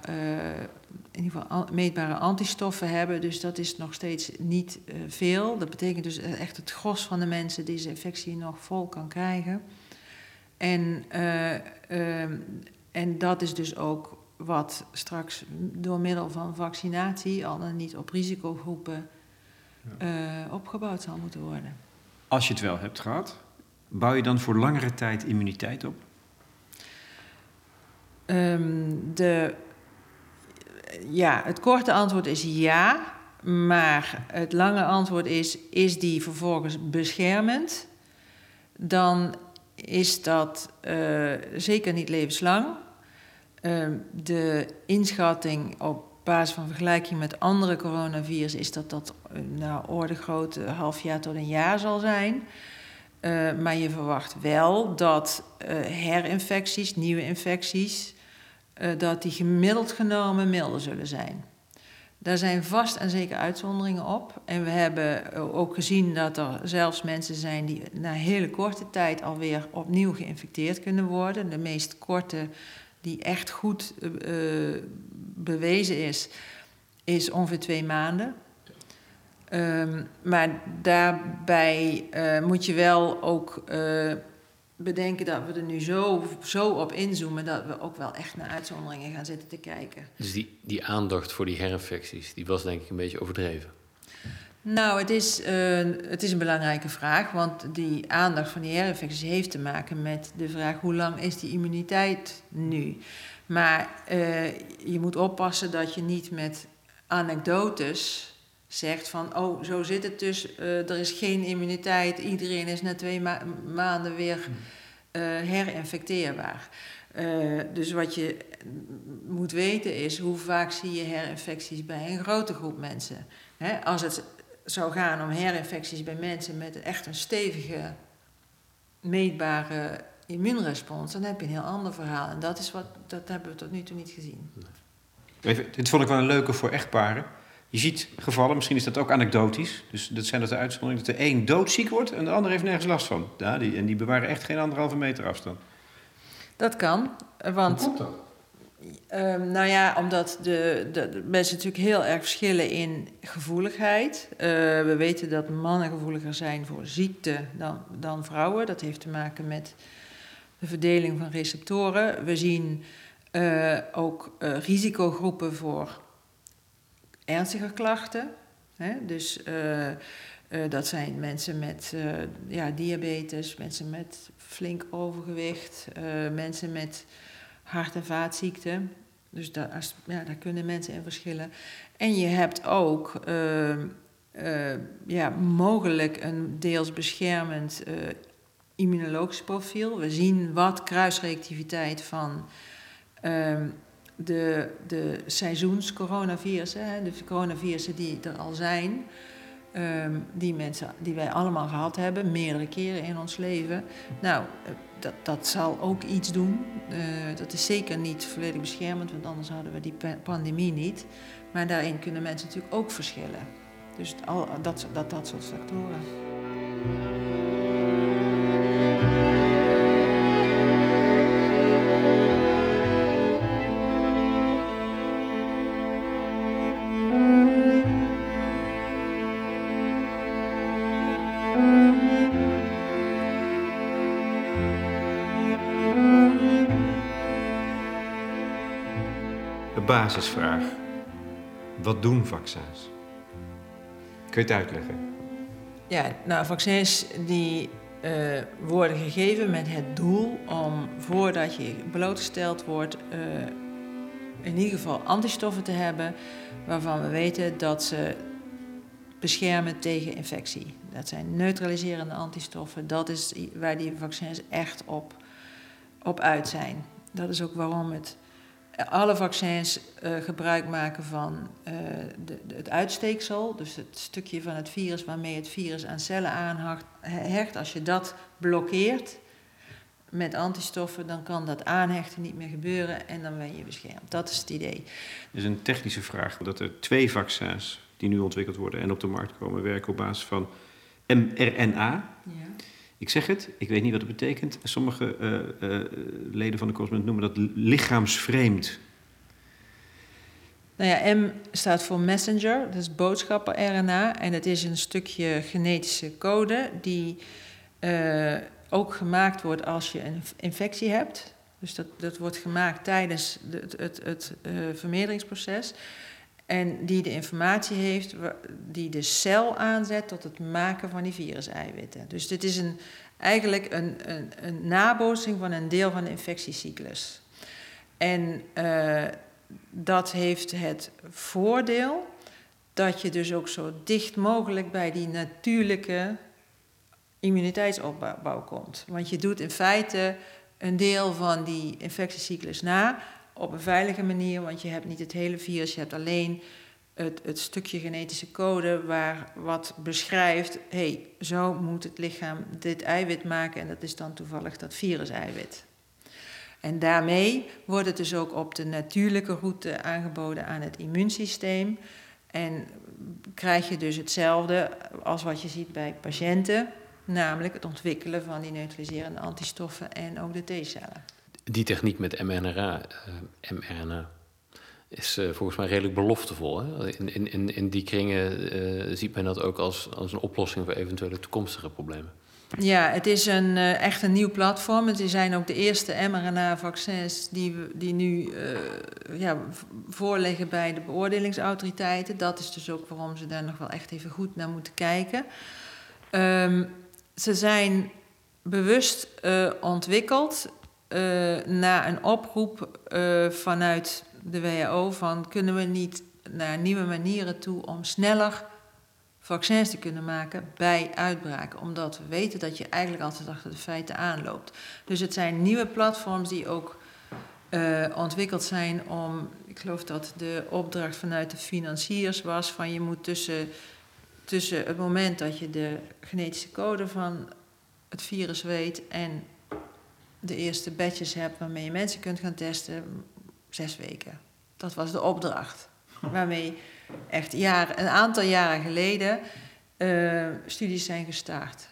in ieder geval meetbare antistoffen hebben. Dus dat is nog steeds niet veel. Dat betekent dus echt het gros van de mensen deze infectie nog vol kan krijgen. En, uh, uh, en dat is dus ook wat straks door middel van vaccinatie, al dan niet op risicogroepen, ja. uh, opgebouwd zal moeten worden. Als je het wel hebt gehad, bouw je dan voor langere tijd immuniteit op? Um, de, ja, het korte antwoord is ja, maar het lange antwoord is: is die vervolgens beschermend? Dan is dat uh, zeker niet levenslang. Uh, de inschatting op basis van vergelijking met andere coronavirus is dat dat uh, nou, orde groot half jaar tot een jaar zal zijn. Uh, maar je verwacht wel dat uh, herinfecties, nieuwe infecties, dat die gemiddeld genomen milder zullen zijn. Daar zijn vast en zeker uitzonderingen op. En we hebben ook gezien dat er zelfs mensen zijn die na hele korte tijd alweer opnieuw geïnfecteerd kunnen worden. De meest korte, die echt goed uh, bewezen is, is ongeveer twee maanden. Um, maar daarbij moet je wel ook bedenken dat we er nu zo, zo op inzoomen dat we ook wel echt naar uitzonderingen gaan zitten te kijken. Dus die, die aandacht voor die herinfecties, die was denk ik een beetje overdreven. Nou, het is, uh, het is een belangrijke vraag, want die aandacht van die herinfecties heeft te maken met de vraag hoe lang is die immuniteit nu. Maar uh, je moet oppassen dat je niet met anekdotes zegt van, oh, zo zit het dus, uh, er is geen immuniteit, iedereen is na twee ma maanden weer uh, herinfecteerbaar. Uh, dus wat je moet weten is, hoe vaak zie je herinfecties bij een grote groep mensen? Hè, als het zou gaan om herinfecties bij mensen met echt een stevige, meetbare immuunrespons, dan heb je een heel ander verhaal. En dat, is wat, dat hebben we tot nu toe niet gezien. Even, dit vond ik wel een leuke voor echtparen. Je ziet gevallen, misschien is dat ook anekdotisch. Dus dat zijn dat de uitzonderingen, dat de een doodziek wordt en de ander heeft nergens last van. Ja, die, en die bewaren echt geen anderhalve meter afstand. Dat kan, want... Hoe komt dat? Um, nou ja, omdat de, de, de, mensen natuurlijk heel erg verschillen in gevoeligheid. Uh, we weten dat mannen gevoeliger zijn voor ziekte dan, dan vrouwen. Dat heeft te maken met de verdeling van receptoren. We zien uh, ook uh, risicogroepen voor ernstige klachten. Hè? Dus uh, uh, dat zijn mensen met uh, ja, diabetes, mensen met flink overgewicht, mensen met hart- en vaatziekten. Dus daar, als, ja, daar kunnen mensen in verschillen. En je hebt ook ja, mogelijk een deels beschermend immunologisch profiel. We zien wat kruisreactiviteit van de, de seizoenscoronavirussen, de coronavirussen die er al zijn, um, die, mensen, die wij allemaal gehad hebben, meerdere keren in ons leven. Nou, dat, dat zal ook iets doen. Uh, dat is zeker niet volledig beschermend, want anders hadden we die pandemie niet. Maar daarin kunnen mensen natuurlijk ook verschillen. Dus al, dat, dat, dat soort factoren. Basisvraag. Wat doen vaccins? Kun je het uitleggen? Ja, nou, vaccins die uh, worden gegeven met het doel om voordat je blootgesteld wordt, uh, in ieder geval antistoffen te hebben waarvan we weten dat ze beschermen tegen infectie. Dat zijn neutraliserende antistoffen. Dat is waar die vaccins echt op, op uit zijn. Dat is ook waarom het alle vaccins uh, gebruik maken van uh, de, de, het uitsteeksel, dus het stukje van het virus waarmee het virus aan cellen aanhecht. Als je dat blokkeert met antistoffen, dan kan dat aanhechten niet meer gebeuren en dan ben je beschermd. Dat is het idee. Het is een technische vraag, dat er twee vaccins die nu ontwikkeld worden en op de markt komen werken op basis van mRNA. Ja. Ik zeg het, ik weet niet wat het betekent. Sommige uh, uh, leden van de Cosmet noemen dat lichaamsvreemd. Nou ja, M staat voor messenger, dat is boodschappen-RNA. En het is een stukje genetische code die uh, ook gemaakt wordt als je een infectie hebt. Dus dat, dat wordt gemaakt tijdens de, het, het, het vermeerderingsproces. En die de informatie heeft die de cel aanzet tot het maken van die viruseiwitten. Dus dit is een, eigenlijk een, een, een nabootsing van een deel van de infectiecyclus. En uh, dat heeft het voordeel dat je dus ook zo dicht mogelijk bij die natuurlijke immuniteitsopbouw komt. Want je doet in feite een deel van die infectiecyclus na op een veilige manier, want je hebt niet het hele virus, je hebt alleen het, het stukje genetische code waar wat beschrijft, hé, hey, zo moet het lichaam dit eiwit maken en dat is dan toevallig dat virus-eiwit. En daarmee wordt het dus ook op de natuurlijke route aangeboden aan het immuunsysteem. En krijg je dus hetzelfde als wat je ziet bij patiënten, namelijk het ontwikkelen van die neutraliserende antistoffen en ook de T-cellen. Die techniek met mRNA, uh, mRNA is uh, volgens mij redelijk beloftevol. Hè? In, in, in, die kringen uh, ziet men dat ook als, als een oplossing voor eventuele toekomstige problemen. Ja, het is een, uh, echt een nieuw platform. Het zijn ook de eerste mRNA-vaccins die, die nu ja, voorliggen bij de beoordelingsautoriteiten. Dat is dus ook waarom ze daar nog wel echt even goed naar moeten kijken. Um, ze zijn bewust ontwikkeld na een oproep vanuit de WHO van kunnen we niet naar nieuwe manieren toe om sneller vaccins te kunnen maken bij uitbraken. Omdat we weten dat je eigenlijk altijd achter de feiten aanloopt. Dus het zijn nieuwe platforms die ook uh, ontwikkeld zijn om, ik geloof dat de opdracht vanuit de financiers was van je moet tussen, tussen het moment dat je de genetische code van het virus weet en de eerste batches hebt waarmee je mensen kunt gaan testen, zes weken. Dat was de opdracht. Waarmee echt jaren, een aantal jaren geleden uh, studies zijn gestart.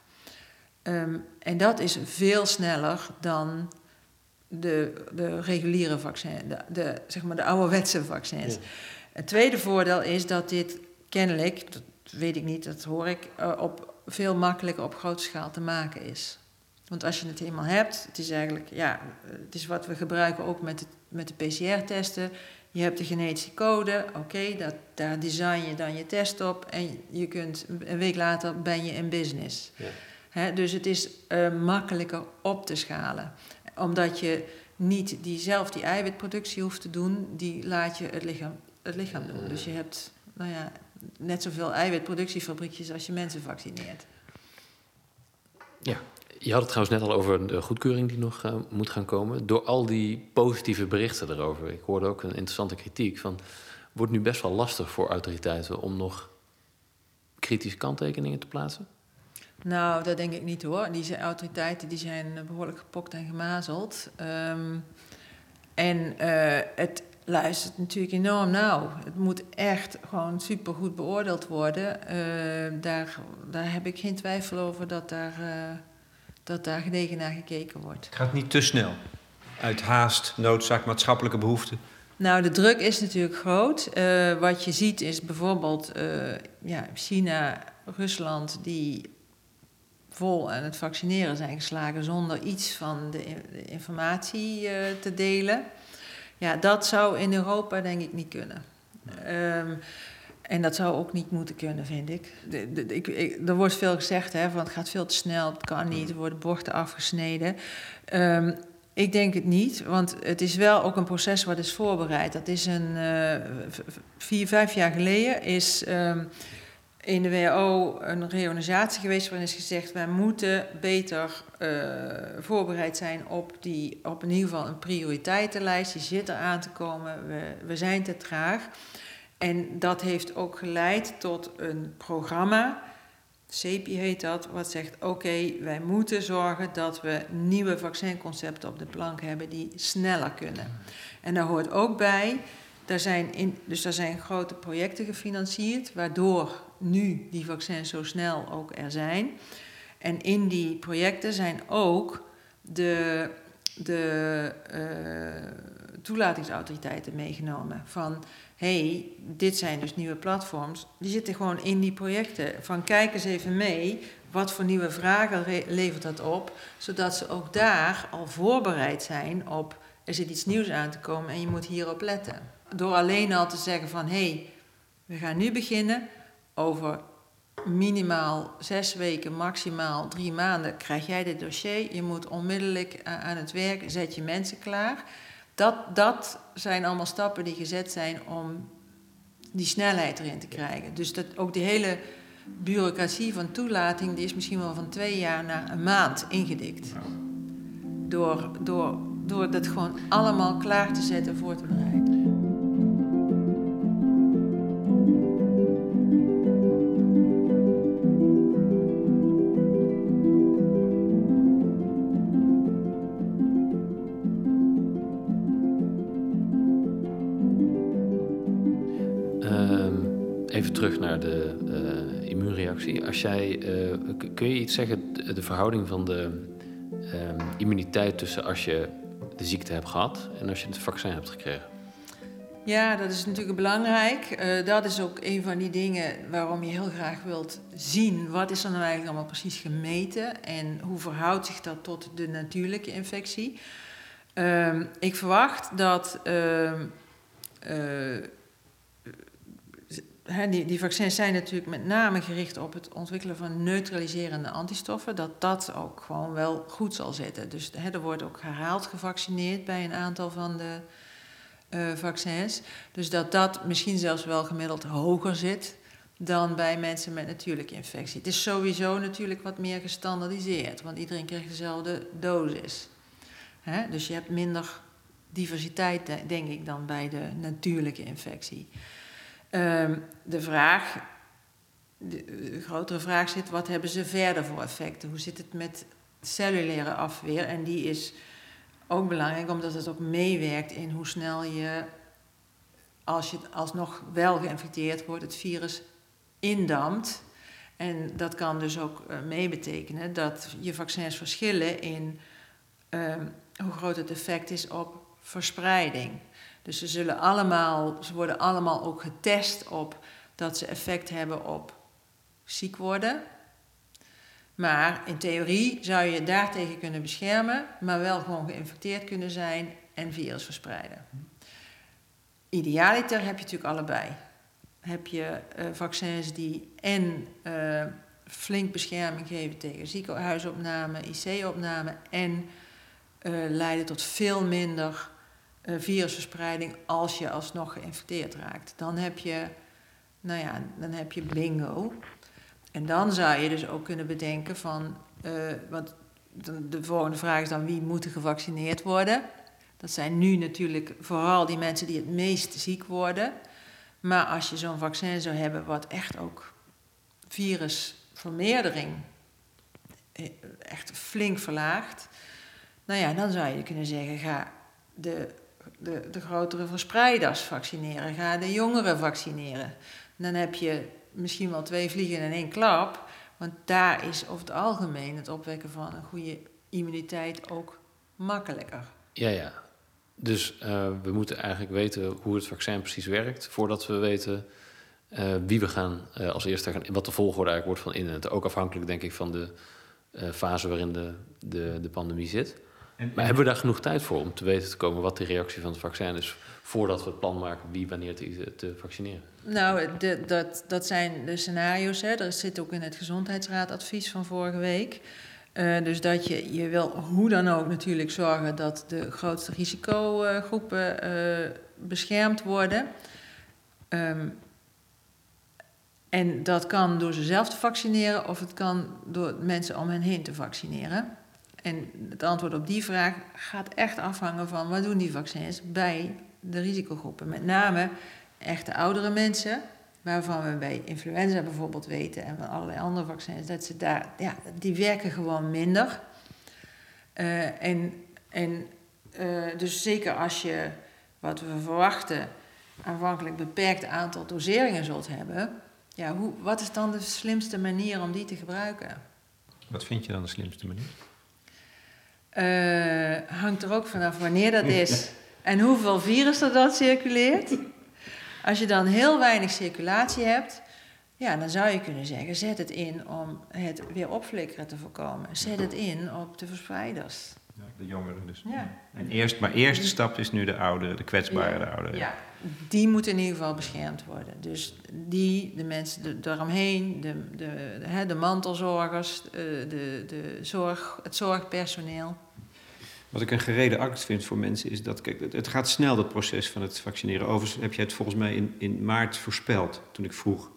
Um, en dat is veel sneller dan de, de reguliere vaccins, de, de, zeg maar de ouderwetse vaccins. Ja. Het tweede voordeel is dat dit kennelijk, dat weet ik niet, dat hoor ik, uh, op, veel makkelijker op grote schaal te maken is. Want als je het eenmaal hebt, het is eigenlijk, ja, het is wat we gebruiken ook met, het, met de PCR-testen. Je hebt de genetische code, oké, dat daar design je dan je test op en je kunt een week later ben je in business. Ja. dus het is uh, makkelijker op te schalen, omdat je niet die zelf die eiwitproductie hoeft te doen, die laat je het lichaam, het lichaam doen. Dus je hebt, nou ja, net zoveel eiwitproductiefabriekjes als je mensen vaccineert. Ja, je had het trouwens net al over de goedkeuring die nog uh, moet gaan komen. Door al die positieve berichten erover. Ik hoorde ook een interessante kritiek van... wordt nu best wel lastig voor autoriteiten om nog kritische kanttekeningen te plaatsen? Nou, dat denk ik niet hoor. Die autoriteiten die zijn behoorlijk gepokt en gemazeld. Um, en uh, het luistert natuurlijk enorm nauw. Het moet echt gewoon supergoed beoordeeld worden. Uh, daar, daar heb ik geen twijfel over dat daar... Dat daar gedegen naar gekeken wordt. Het gaat niet te snel. Uit haast, noodzaak, maatschappelijke behoeften. Nou, de druk is natuurlijk groot. Uh, wat je ziet is bijvoorbeeld uh, ja, China, Rusland, die vol aan het vaccineren zijn geslagen zonder iets van de, de informatie uh, te delen. Ja, dat zou in Europa denk ik niet kunnen. Um, en dat zou ook niet moeten kunnen, vind ik. Ik, er wordt veel gezegd, hè, van het gaat veel te snel, het kan niet, er worden bochten afgesneden. Um, ik denk het niet, want het is wel ook een proces wat is voorbereid. Dat is een uh, vier, vijf jaar geleden is um, in de WHO een reorganisatie geweest waarin is gezegd: wij moeten beter uh, voorbereid zijn op, die, op in ieder geval een prioriteitenlijst. Die zit er aan te komen. We, we zijn te traag. En dat heeft ook geleid tot een programma, CEPI heet dat, wat zegt: oké, wij moeten zorgen dat we nieuwe vaccinconcepten op de plank hebben die sneller kunnen. En daar hoort ook bij, daar zijn in, dus daar zijn grote projecten gefinancierd, waardoor nu die vaccins zo snel ook er zijn. En in die projecten zijn ook de, de uh, toelatingsautoriteiten meegenomen. Van hey, dit zijn dus nieuwe platforms. Die zitten gewoon in die projecten. Van kijk eens even mee, wat voor nieuwe vragen levert dat op, zodat ze ook daar al voorbereid zijn op er zit iets nieuws aan te komen en je moet hierop letten. Door alleen al te zeggen van hé, hey, we gaan nu beginnen over minimaal zes weken, maximaal drie maanden krijg jij dit dossier. Je moet onmiddellijk aan het werk, zet je mensen klaar. Dat, dat zijn allemaal stappen die gezet zijn om die snelheid erin te krijgen. Dus dat, ook die hele bureaucratie van toelating, die is misschien wel van twee jaar naar een maand ingedikt. Door, door door dat gewoon allemaal klaar te zetten voor te bereiden. Terug naar de uh, immuunreactie. Als jij, uh, kun je iets zeggen, de verhouding van de um, immuniteit tussen als je de ziekte hebt gehad en als je het vaccin hebt gekregen? Ja, dat is natuurlijk belangrijk. Uh, dat is ook een van die dingen waarom je heel graag wilt zien wat is er nou eigenlijk allemaal precies gemeten en hoe verhoudt zich dat tot de natuurlijke infectie. Uh, ik verwacht dat uh, die, vaccins zijn natuurlijk met name gericht op het ontwikkelen van neutraliserende antistoffen, dat dat ook gewoon wel goed zal zitten. Dus er wordt ook herhaald gevaccineerd bij een aantal van de uh, vaccins. Dus dat dat misschien zelfs wel gemiddeld hoger zit dan bij mensen met natuurlijke infectie. Het is sowieso natuurlijk wat meer gestandardiseerd, want iedereen krijgt dezelfde dosis. Dus je hebt minder diversiteit, denk ik, dan bij de natuurlijke infectie. Um, de vraag, de, grotere vraag zit, wat hebben ze verder voor effecten? Hoe zit het met cellulaire afweer? En die is ook belangrijk, omdat het ook meewerkt in hoe snel je, als je alsnog wel geïnfecteerd wordt, het virus indampt. En dat kan dus ook uh, mee betekenen dat je vaccins verschillen in uh, hoe groot het effect is op verspreiding. Dus ze, zullen allemaal, ze worden allemaal ook getest op dat ze effect hebben op ziek worden. Maar in theorie zou je daartegen kunnen beschermen, maar wel gewoon geïnfecteerd kunnen zijn en virus verspreiden. Idealiter heb je natuurlijk allebei. Heb je uh, vaccins die en uh, flink bescherming geven tegen ziekenhuisopname, IC-opname en leiden tot veel minder uh, virusverspreiding als je alsnog geïnfecteerd raakt. Dan heb je, nou ja, dan heb je bingo. En dan zou je dus ook kunnen bedenken van, uh, want de volgende vraag is dan wie moet gevaccineerd worden. Dat zijn nu natuurlijk vooral die mensen die het meest ziek worden. Maar als je zo'n vaccin zou hebben wat echt ook virusvermeerdering eh, echt flink verlaagt, nou ja, dan zou je kunnen zeggen, ga de de, de grotere verspreiders vaccineren. Ga de jongeren vaccineren. Dan heb je misschien wel twee vliegen in één klap. Want daar is over het algemeen het opwekken van een goede immuniteit ook makkelijker. Ja, ja. Dus uh, we moeten eigenlijk weten hoe het vaccin precies werkt... voordat we weten uh, wie we gaan uh, als eerste gaan... wat de volgorde eigenlijk wordt van in. En het ook afhankelijk, denk ik, van de fase waarin de, de, de pandemie zit... En, maar hebben we daar genoeg tijd voor om te weten te komen wat de reactie van het vaccin is voordat we het plan maken wie wanneer te, te vaccineren? Nou, de, dat, dat zijn de scenario's. Hè. Er zit ook in het gezondheidsraadadvies van vorige week. Uh, dus dat je, je wil hoe dan ook natuurlijk zorgen dat de grootste risicogroepen uh, beschermd worden. Um, en dat kan door ze zelf te vaccineren of het kan door mensen om hen heen te vaccineren. En het antwoord op die vraag gaat echt afhangen van wat doen die vaccins bij de risicogroepen. Met name echte oudere mensen, waarvan we bij influenza bijvoorbeeld weten en van allerlei andere vaccins, dat ze daar, ja, die werken gewoon minder. Uh, en en uh, dus zeker als je, wat we verwachten, aanvankelijk beperkt aantal doseringen zult hebben, ja, hoe, wat is dan de slimste manier om die te gebruiken? Wat vind je dan de slimste manier? Uh, hangt er ook vanaf wanneer dat is en hoeveel virus er dat circuleert. Als je dan heel weinig circulatie hebt, ja, dan zou je kunnen zeggen: zet het in om het weer opflikkeren te voorkomen. Zet het in op de verspreiders. De jongeren dus. Ja. En eerst, maar eerste stap is nu de oude, de kwetsbare de ouderen. Ja, die moeten in ieder geval beschermd worden. Dus die, de mensen daaromheen, de, de, de, de mantelzorgers, eh, de, de zorg, het zorgpersoneel. Wat ik een gereden actie vind voor mensen is dat, kijk, het gaat snel, dat proces van het vaccineren. Overigens heb je het volgens mij in, in maart voorspeld, toen ik vroeg,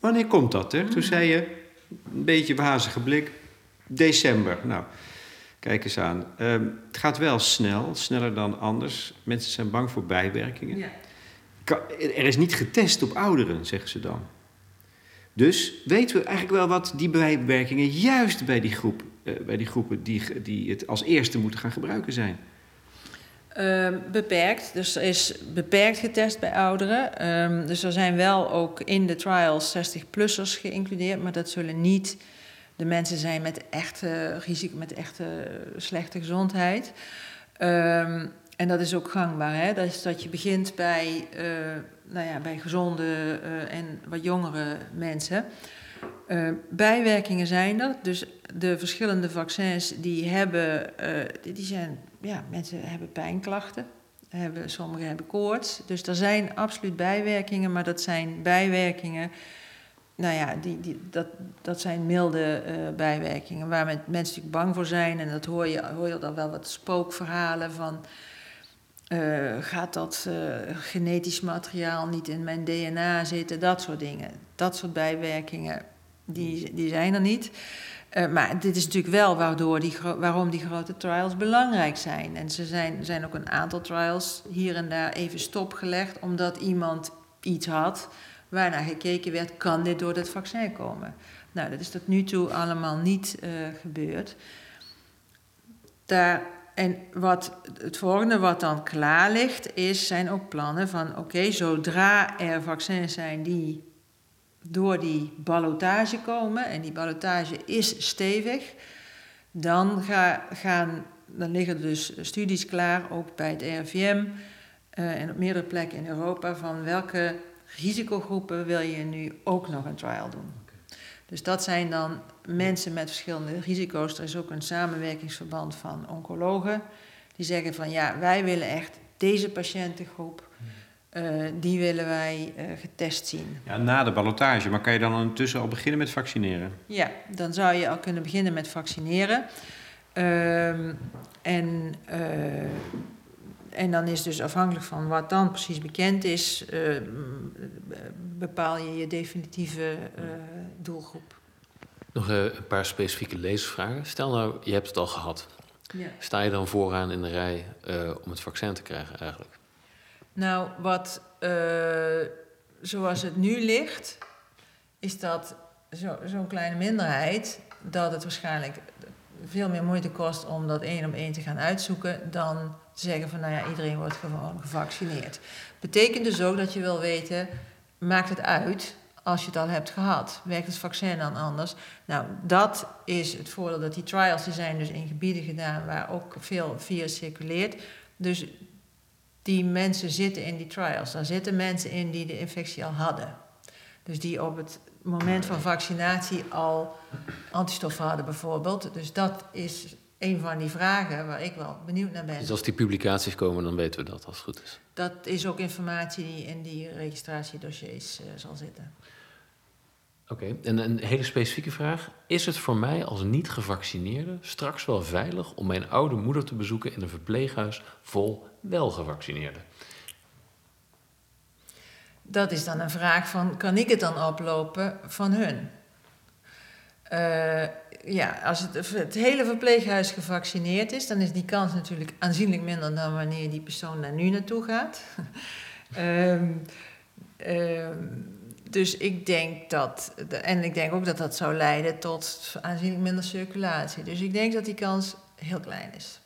wanneer komt dat? Hè? Toen zei je, een beetje wazige blik, december. Nou, Kijk eens aan. Ehm, het gaat wel snel, sneller dan anders. Mensen zijn bang voor bijwerkingen. Ja. Kan- Er is niet getest op ouderen, zeggen ze dan. Dus weten we eigenlijk wel wat die bijwerkingen juist bij die, groep, eh, bij die groepen die, die het als eerste moeten gaan gebruiken zijn. Ehm, beperkt. Dus er is beperkt getest bij ouderen. Ehm, dus er zijn wel ook in de trials 60-plussers geïncludeerd, maar dat zullen niet de mensen zijn met echte risico, met echte slechte gezondheid. Ehm, en dat is ook gangbaar. Hè? Dat is dat je begint bij, eh, nou ja, bij gezonde eh, en wat jongere mensen. Eh, bijwerkingen zijn er. Dus de verschillende vaccins die hebben, die zijn, ja, mensen hebben pijnklachten. Hebben, sommigen hebben koorts. Dus er zijn absoluut bijwerkingen, maar dat zijn bijwerkingen. Nou ja, die, die, dat, dat zijn milde eh, bijwerkingen waar men- mensen natuurlijk bang voor zijn. En dat hoor je, hoor je dan wel wat spookverhalen van. eh, gaat dat eh, genetisch materiaal niet in mijn DNA zitten? Dat soort dingen. Dat soort bijwerkingen, die, die zijn er niet. Maar dit is natuurlijk wel waardoor die, waarom die grote trials belangrijk zijn. En er zijn, zijn ook een aantal trials hier en daar even stopgelegd, omdat iemand iets had waarnaar gekeken werd, kan dit door dat vaccin komen? Nou, dat is tot nu toe allemaal niet eh, gebeurd. Daar, en wat, het volgende wat dan klaar ligt, is, zijn ook plannen van... oké, zodra er vaccins zijn die door die ballotage komen... en die ballotage is stevig... dan, ga, gaan, dan liggen dus studies klaar, ook bij het RIVM... eh, en op meerdere plekken in Europa... van welke risicogroepen wil je nu ook nog een trial doen. Dus dat zijn dan mensen met verschillende risico's. Er is ook een samenwerkingsverband van oncologen. Die zeggen van ja, wij willen echt deze patiëntengroep, eh, die willen wij eh, getest zien. Ja, na de ballotage, maar kan je dan ondertussen al beginnen met vaccineren? Ja, dan zou je al kunnen beginnen met vaccineren. Ehm, en, eh, en dan is dus afhankelijk van wat dan precies bekend is, eh, bepaal je je definitieve eh, doelgroep. Nog eh, een paar specifieke lezersvragen. Stel nou, je hebt het al gehad. Ja. Sta je dan vooraan in de rij om het vaccin te krijgen eigenlijk? Nou, wat zoals het nu ligt, is dat zo- zo'n kleine minderheid dat het waarschijnlijk veel meer moeite kost om dat één op één te gaan uitzoeken dan zeggen van nou ja, iedereen wordt gewoon gevaccineerd. Betekent dus ook dat je wil weten, maakt het uit als je het al hebt gehad? Werkt het vaccin dan anders? Nou, dat is het voordeel dat die trials, die zijn dus in gebieden gedaan waar ook veel virus circuleert. Dus die mensen zitten in die trials. Daar zitten mensen in die de infectie al hadden. Dus die op het moment van vaccinatie al antistoffen hadden bijvoorbeeld. Dus dat is een van die vragen waar ik wel benieuwd naar ben. Dus als die publicaties komen, dan weten we dat als het goed is. Dat is ook informatie die in die registratiedossiers eh, zal zitten. Oké, en een hele specifieke vraag. Is het voor mij als niet-gevaccineerde straks wel veilig om mijn oude moeder te bezoeken in een verpleeghuis vol wel-gevaccineerden? Dat is dan een vraag van, kan ik het dan oplopen van hun? Eh, ja, als het, het hele verpleeghuis gevaccineerd is, dan is die kans natuurlijk aanzienlijk minder dan wanneer die persoon daar nu naartoe gaat. Ehm, ehm, dus ik denk dat, en ik denk ook dat dat zou leiden tot aanzienlijk minder circulatie. Dus ik denk dat die kans heel klein is.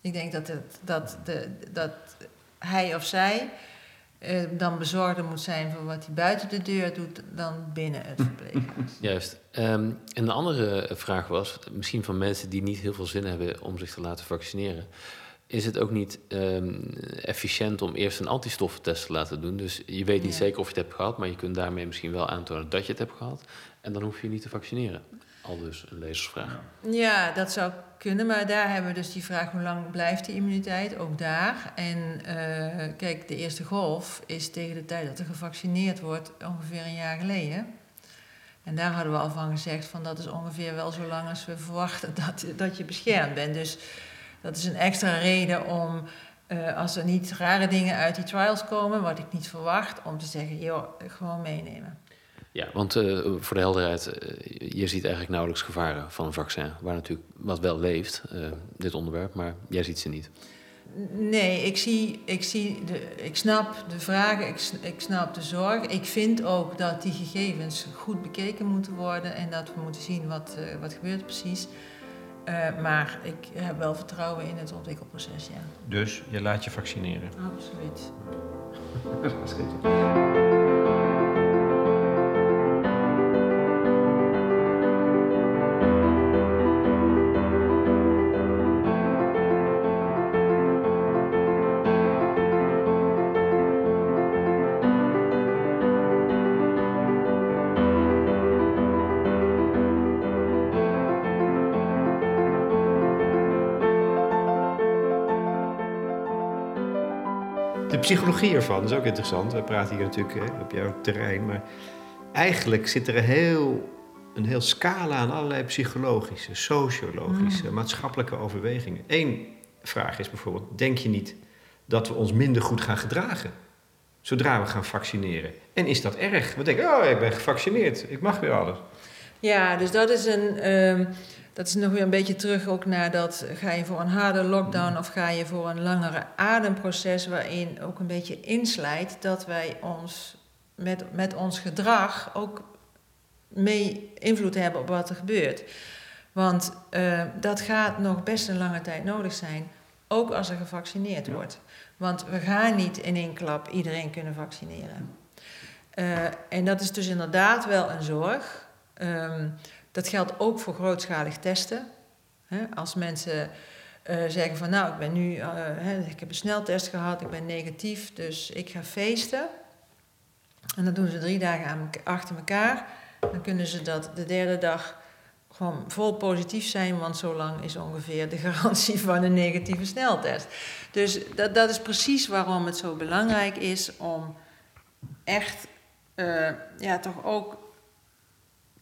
Ik denk dat, dat, de, dat hij of zij eh, dan bezorgder moet zijn voor wat hij buiten de deur doet dan binnen het verpleeghuis. Juist. Ehm, en de andere vraag was, misschien van mensen die niet heel veel zin hebben om zich te laten vaccineren. Is het ook niet ehm, efficiënt om eerst een antistoffentest te laten doen? Dus je weet niet Ja. zeker of je het hebt gehad, maar je kunt daarmee misschien wel aantonen dat je het hebt gehad. En dan hoef je niet te vaccineren. Al dus een lezersvraag. Ja, dat zou kunnen, maar daar hebben we dus die vraag hoe lang blijft die immuniteit, ook daar. En eh, kijk, de eerste golf is tegen de tijd dat er gevaccineerd wordt ongeveer een jaar geleden. En daar hadden we al van gezegd van dat is ongeveer wel zo lang als we verwachten dat, dat je beschermd bent. Dus dat is een extra reden om, eh, als er niet rare dingen uit die trials komen, wat ik niet verwacht, om te zeggen, joh, gewoon meenemen. Ja, want uh, voor de helderheid, uh, je ziet eigenlijk nauwelijks gevaren van een vaccin, waar natuurlijk wat wel leeft, uh, dit onderwerp, maar jij ziet ze niet. Nee, ik, zie, ik, zie de, ik snap de vragen, ik, ik snap de zorg. Ik vind ook dat die gegevens goed bekeken moeten worden en dat we moeten zien wat, wat gebeurt precies. maar ik heb wel vertrouwen in het ontwikkelproces, ja. Dus je laat je vaccineren? Absoluut. psychologie ervan is ook interessant. We praten hier natuurlijk hè, op jouw terrein. Maar eigenlijk zit er een heel, een heel scala aan allerlei psychologische, sociologische, mm. maatschappelijke overwegingen. Eén vraag is bijvoorbeeld: denk je niet dat we ons minder goed gaan gedragen? Zodra we gaan vaccineren. En is dat erg? We denken, oh, ik ben gevaccineerd, ik mag weer alles. Ja, dus dat is een. Um dat is nog weer een beetje terug ook naar dat, ga je voor een harde lockdown of ga je voor een langere ademproces waarin ook een beetje inslijt dat wij ons met, met ons gedrag ook mee invloed hebben op wat er gebeurt. Want uh, dat gaat nog best een lange tijd nodig zijn, ook als er gevaccineerd wordt. Want we gaan niet in één klap iedereen kunnen vaccineren. Uh, en dat is dus inderdaad wel een zorg. Um, dat geldt ook voor grootschalig testen. als mensen uh, zeggen van nou, ik ben nu, uh, ik heb een sneltest gehad, ik ben negatief, dus ik ga feesten. En dat doen ze drie dagen achter elkaar. Dan kunnen ze dat de derde dag gewoon vol positief zijn, want zo lang is ongeveer de garantie van een negatieve sneltest. Dus dat, dat is precies waarom het zo belangrijk is om echt uh, ja, toch ook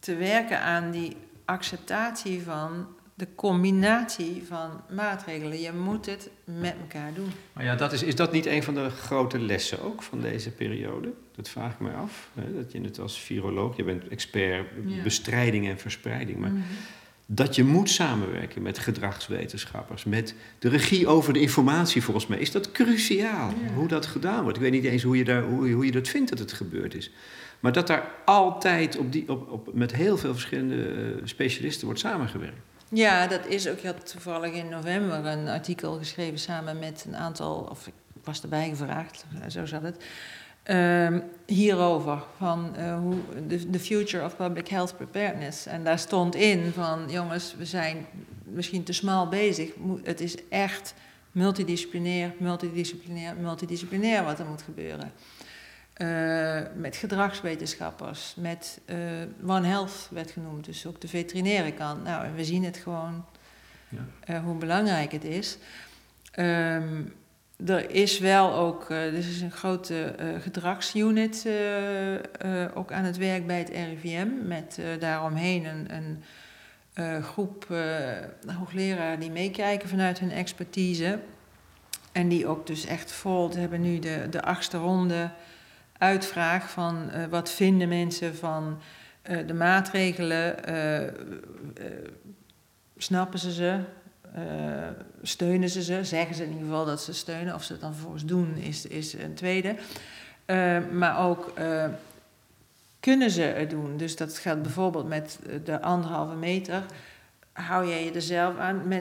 te werken aan die acceptatie van de combinatie van maatregelen. Je moet het met elkaar doen. Maar ja, dat is, is dat niet een van de grote lessen ook van deze periode? Dat vraag ik me af. Hè? Dat je het als viroloog, je bent expert bestrijding en verspreiding, maar mhm. dat je moet samenwerken met gedragswetenschappers, met de regie over de informatie volgens mij, is dat cruciaal. Hoe dat gedaan wordt. Ik weet niet eens hoe je, daar, hoe, hoe je dat vindt dat het gebeurd is. Maar dat daar altijd op die, op, op, met heel veel verschillende eh, specialisten wordt samengewerkt. Ja, dat is ook. Ik had toevallig in november een artikel geschreven samen met een aantal, of ik was erbij gevraagd, eh, zo zat het. Uh, hierover, van uh, hoe, the, future of public health preparedness. En daar stond in van, jongens, we zijn misschien te smal bezig. Het is echt multidisciplinair, multidisciplinair, multidisciplinair wat er moet gebeuren. Uh, met gedragswetenschappers, met uh, One Health werd genoemd, dus ook de veterinaire kant. Nou, en we zien het gewoon ja. uh, hoe belangrijk het is. Um, er is wel ook, er is een grote gedragsunit ook aan het werk bij het RIVM, met daaromheen een, een groep hoogleraren die meekijken vanuit hun expertise. En die ook dus echt vol, ze hebben nu de, de achtste ronde uitvraag van uh, wat vinden mensen van uh, de maatregelen, uh, snappen ze ze, steunen ze ze, zeggen ze in ieder geval dat ze steunen, of ze het dan vervolgens doen is, is een tweede. maar ook kunnen ze het doen. Dus dat gaat bijvoorbeeld met de anderhalve meter. Hou jij je er zelf aan?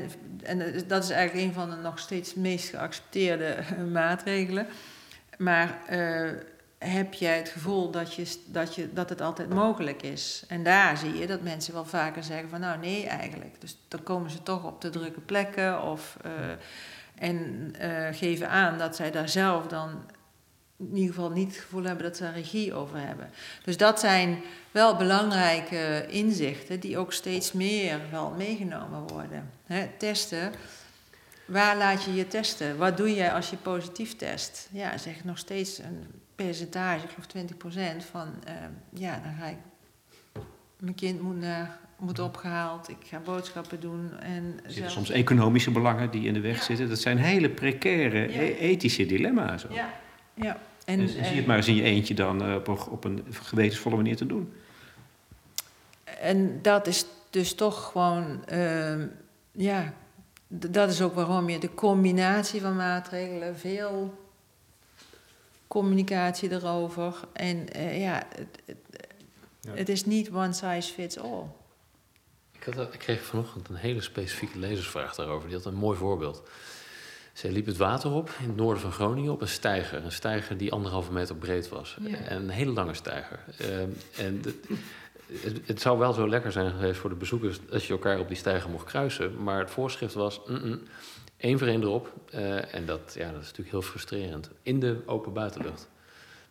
en dat is eigenlijk een van de nog steeds meest geaccepteerde maatregelen. Maar heb jij het gevoel dat, je, dat, je, dat het altijd mogelijk is. En daar zie je dat mensen wel vaker zeggen van nou nee eigenlijk. Dus dan komen ze toch op de drukke plekken of, uh, en uh, geven aan dat zij daar zelf dan in ieder geval niet het gevoel hebben dat ze er regie over hebben. Dus dat zijn wel belangrijke inzichten die ook steeds meer wel meegenomen worden. Testen. Waar laat je je testen? Wat doe je als je positief test? Ja, zeg nog steeds een percentage, ik geloof 20% van, uh, ja, dan ga ik, mijn kind moet, naar, moet opgehaald, ik ga boodschappen doen. En er zitten soms economische belangen die in de weg zitten. Dat zijn hele precaire e-, ethische dilemma's. Ja, ja. En, en zie het maar eens in je eentje dan uh, op, op, een gewetensvolle manier te doen. en dat is dus toch gewoon, ehm, ja, dat is ook waarom je de combinatie van maatregelen, veel communicatie erover. En uh, ja, het, het, ja, het, is niet one size fits all. Ik, had, ik kreeg vanochtend een hele specifieke lezersvraag daarover. Die had een mooi voorbeeld. Zij liep het water op in het noorden van Groningen op een steiger. Een steiger die anderhalve meter breed was. En een hele lange steiger. Uh, en de, het, het, zou wel zo lekker zijn geweest voor de bezoekers als je elkaar op die steiger mocht kruisen. Maar het voorschrift was mm -mm, één voor één erop. Uh, en dat, ja, dat is natuurlijk heel frustrerend. In de open buitenlucht.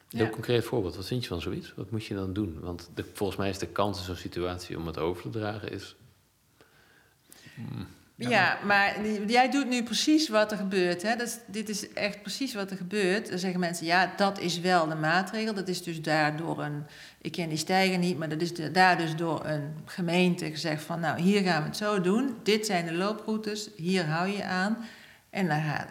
Een heel concreet voorbeeld. Wat vind je van zoiets? Wat moet je dan doen? Want de, volgens mij is de kans in zo'n situatie om het over te dragen is... Mm, ja, maar jij doet nu precies wat er gebeurt. Hè? Dat dit is echt precies wat er gebeurt. Dan zeggen mensen, ja, dat is wel de maatregel. Dat is dus daardoor een, ik ken die stijger niet, maar dat is de, daar dus door een gemeente gezegd van, nou, hier gaan we het zo doen. Dit zijn de looproutes, hier hou je aan. En dan gaat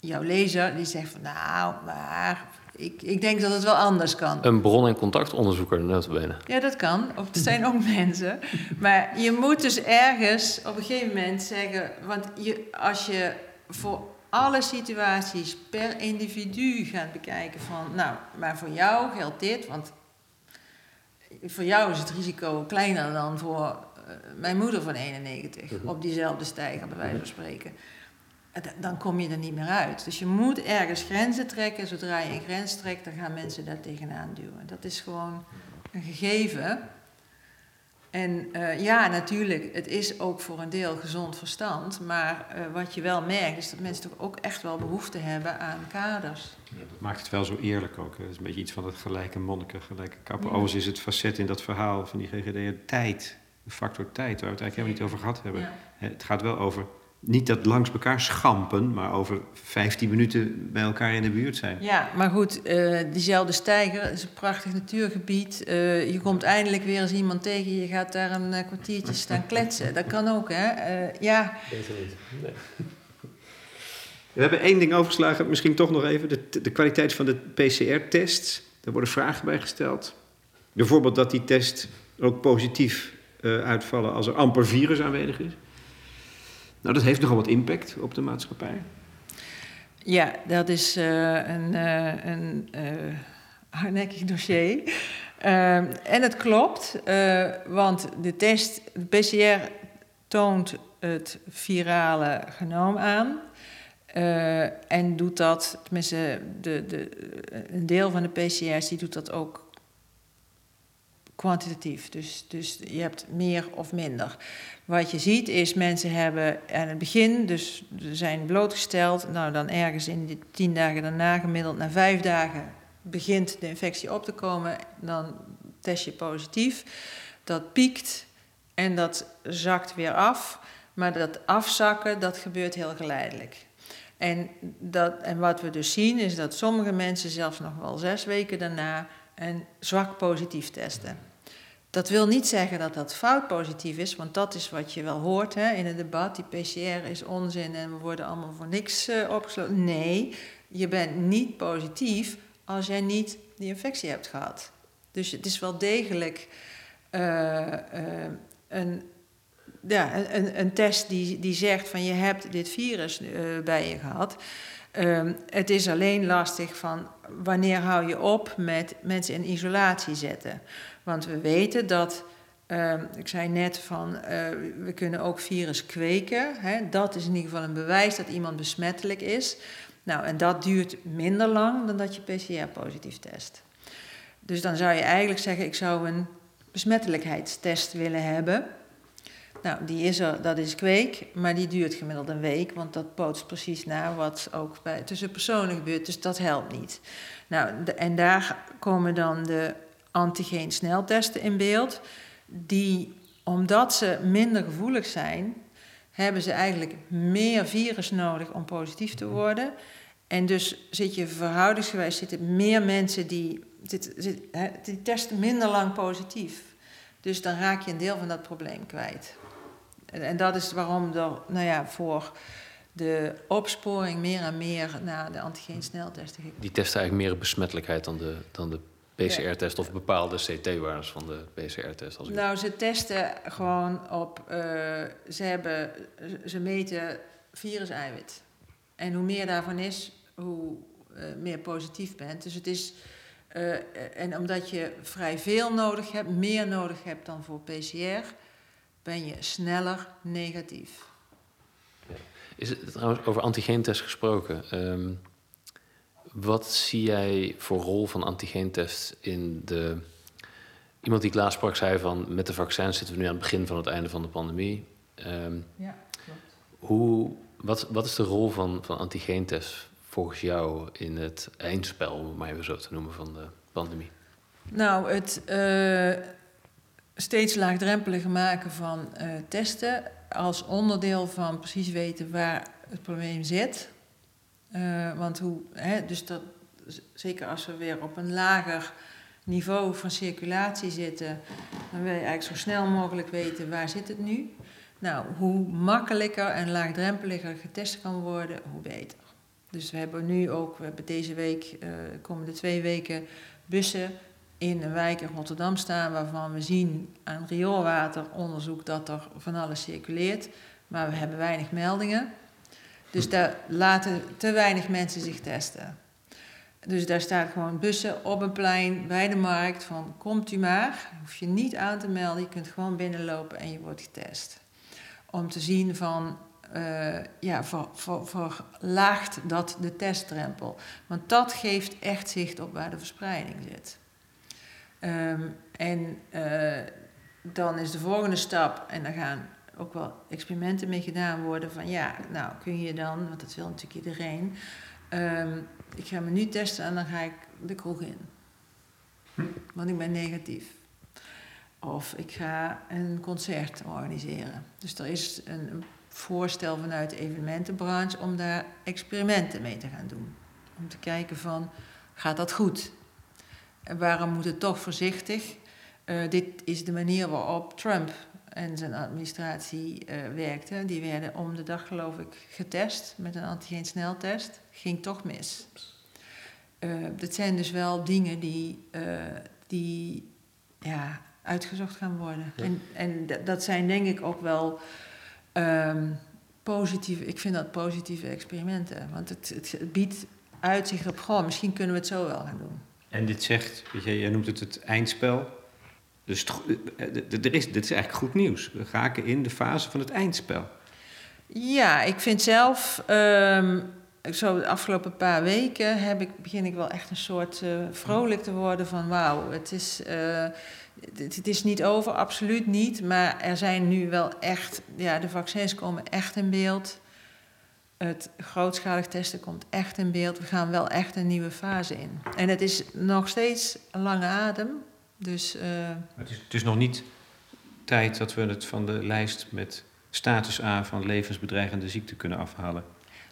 jouw lezer, die zegt van, nou, maar ik, ik denk dat het wel anders kan. Een bron- en contactonderzoeker, notabene. Ja, dat kan. Of er zijn ook mensen. Maar je moet dus ergens op een gegeven moment zeggen... Want je, als je voor alle situaties per individu gaat bekijken van... Nou, maar voor jou geldt dit, want... Voor jou is het risico kleiner dan voor uh, mijn moeder van 91... Mhm. op diezelfde stijger, bij wijze van spreken dan kom je er niet meer uit. Dus je moet ergens grenzen trekken. Zodra je een grens trekt, dan gaan mensen daar tegenaan duwen. Dat is gewoon een gegeven. En uh, ja, natuurlijk, het is ook voor een deel gezond verstand. Maar uh, wat je wel merkt, is dat mensen toch ook echt wel behoefte hebben aan kaders. Ja, dat maakt het wel zo eerlijk ook. Het is een beetje iets van het gelijke monniken, gelijke kappen. Ja. Overigens is het facet in dat verhaal van die GGD tijd. De factor tijd, waar we het eigenlijk helemaal niet over gehad hebben. Ja. Het gaat wel over niet dat langs elkaar schampen, maar over 15 minuten bij elkaar in de buurt zijn. Ja, maar goed, uh, diezelfde steiger is een prachtig natuurgebied. Uh, je komt eindelijk weer eens iemand tegen, je gaat daar een uh, kwartiertje staan kletsen. Dat kan ook, hè? ja. Beter niet. Nee. We hebben één ding overgeslagen, misschien toch nog even. De, de kwaliteit van de PCR-test. Daar worden vragen bij gesteld. Bijvoorbeeld dat die test ook positief uitvallen als er amper virus aanwezig is. Nou, dat heeft nogal wat impact op de maatschappij. Ja, dat is uh, een, uh, een uh, hardnekkig dossier. En het klopt, want de test, de PCR toont het virale genoom aan. en doet dat, tenminste, de, de, een deel van de PCR's die doet dat ook kwantitatief. Dus, dus je hebt meer of minder. Wat je ziet is, mensen hebben aan het begin, dus zijn blootgesteld. Nou, dan ergens in de tien dagen daarna, gemiddeld na vijf dagen, begint de infectie op te komen. Dan test je positief. Dat piekt en dat zakt weer af. Maar dat afzakken, dat gebeurt heel geleidelijk. En, dat, en wat we dus zien is dat sommige mensen zelfs nog wel zes weken daarna een zwak positief testen. Dat wil niet zeggen dat dat fout positief is, want dat is wat je wel hoort hè, in het debat. Die PCR is onzin en we worden allemaal voor niks uh, opgesloten. Nee, je bent niet positief als jij niet die infectie hebt gehad. Dus het is wel degelijk uh, uh, een, ja, een, een test die, die zegt van je hebt dit virus bij je gehad. Um, het is alleen lastig van wanneer hou je op met mensen in isolatie zetten. Want we weten dat, uh, ik zei net van, uh, we kunnen ook virus kweken. Hè? Dat is in ieder geval een bewijs dat iemand besmettelijk is. Nou, en dat duurt minder lang dan dat je PCR-positief test. Dus dan zou je eigenlijk zeggen, ik zou een besmettelijkheidstest willen hebben. Nou, die is er, dat is kweek, maar die duurt gemiddeld een week, want dat bootst precies na wat ook bij, tussen personen gebeurt, dus dat helpt niet. Nou, en daar komen dan de antigeen sneltesten in beeld, die, omdat ze minder gevoelig zijn, hebben ze eigenlijk meer virus nodig om positief te worden. En dus zit je verhoudingsgewijs zitten meer mensen die, zit, die testen minder lang positief. Dus dan raak je een deel van dat probleem kwijt. En, en dat is waarom er, nou ja, voor de opsporing meer en meer naar de antigeen sneltesten Die testen eigenlijk meer besmettelijkheid dan de, dan de PCR-test of bepaalde CT-waardes van de PCR-test? Als u- Nou, ze testen gewoon op. eh, ze, hebben, ze meten virus-eiwit. En hoe meer daarvan is, hoe eh, meer positief bent. Dus het is. eh, en omdat je vrij veel nodig hebt, meer nodig hebt dan voor PCR, ben je sneller negatief. Is het trouwens over antigeentest gesproken? ehm, wat zie jij voor rol van antigeentest in de... Iemand die ik laatst sprak zei van... met de vaccins zitten we nu aan het begin van het einde van de pandemie. Ehm, Ja, klopt. hoe, wat, wat is de rol van, van antigeentest volgens jou in het eindspel... om het maar even zo te noemen, van de pandemie? Nou, het eh, steeds laagdrempeliger maken van eh, testen als onderdeel van precies weten waar het probleem zit. Eh, want hoe, hè, dus dat, zeker als we weer op een lager niveau van circulatie zitten, dan wil je eigenlijk zo snel mogelijk weten waar zit het nu. Nou, hoe makkelijker en laagdrempeliger getest kan worden, hoe beter. Dus we hebben nu ook, we hebben deze week, eh, de komende twee weken, bussen in een wijk in Rotterdam staan waarvan we zien aan rioolwateronderzoek dat er van alles circuleert, maar we hebben weinig meldingen. Dus daar laten te weinig mensen zich testen. Dus daar staat gewoon bussen op een plein bij de markt van komt u maar, hoef je niet aan te melden, je kunt gewoon binnenlopen en je wordt getest. Om te zien van, eh, ja, ver, ver- verlaagt dat de testdrempel. Want dat geeft echt zicht op waar de verspreiding zit. Ehm, en eh, dan is de volgende stap, en daar gaan ook wel experimenten mee gedaan worden, van ja, nou kun je dan, want dat wil natuurlijk iedereen, ehm, ik ga me nu testen en dan ga ik de kroeg in. Want ik ben negatief. Of ik ga een concert organiseren. Dus er is een, een voorstel vanuit de evenementenbranche om daar experimenten mee te gaan doen. Om te kijken van, gaat dat goed? Waarom moet het toch voorzichtig? Eh, dit is de manier waarop Trump en zijn administratie eh, werkte. Die werden om de dag, geloof ik, getest met een antigeen-sneltest. Ging toch mis. Eh dat zijn dus wel dingen die, die ja, uitgezocht gaan worden. Ja. En, en dat zijn denk ik ook wel ehm, positieve, ik vind dat positieve experimenten. Want het, het, het biedt uitzicht op, goh, misschien kunnen we het zo wel gaan doen. En dit zegt, je, jij noemt het het eindspel. Dus eh, eh, er is, dit is eigenlijk goed nieuws. We raken in de fase van het eindspel. Ja, ik vind zelf, ehm, zo de afgelopen paar weken heb ik, begin ik wel echt een soort eh, vrolijk te worden van wauw, het is, het is niet over, absoluut niet. Maar er zijn nu wel echt, ja, de vaccins komen echt in beeld. Het grootschalig testen komt echt in beeld. We gaan wel echt een nieuwe fase in. En het is nog steeds een lange adem. Dus eh, Het is, het is nog niet tijd dat we het van de lijst met status A van levensbedreigende ziekte kunnen afhalen.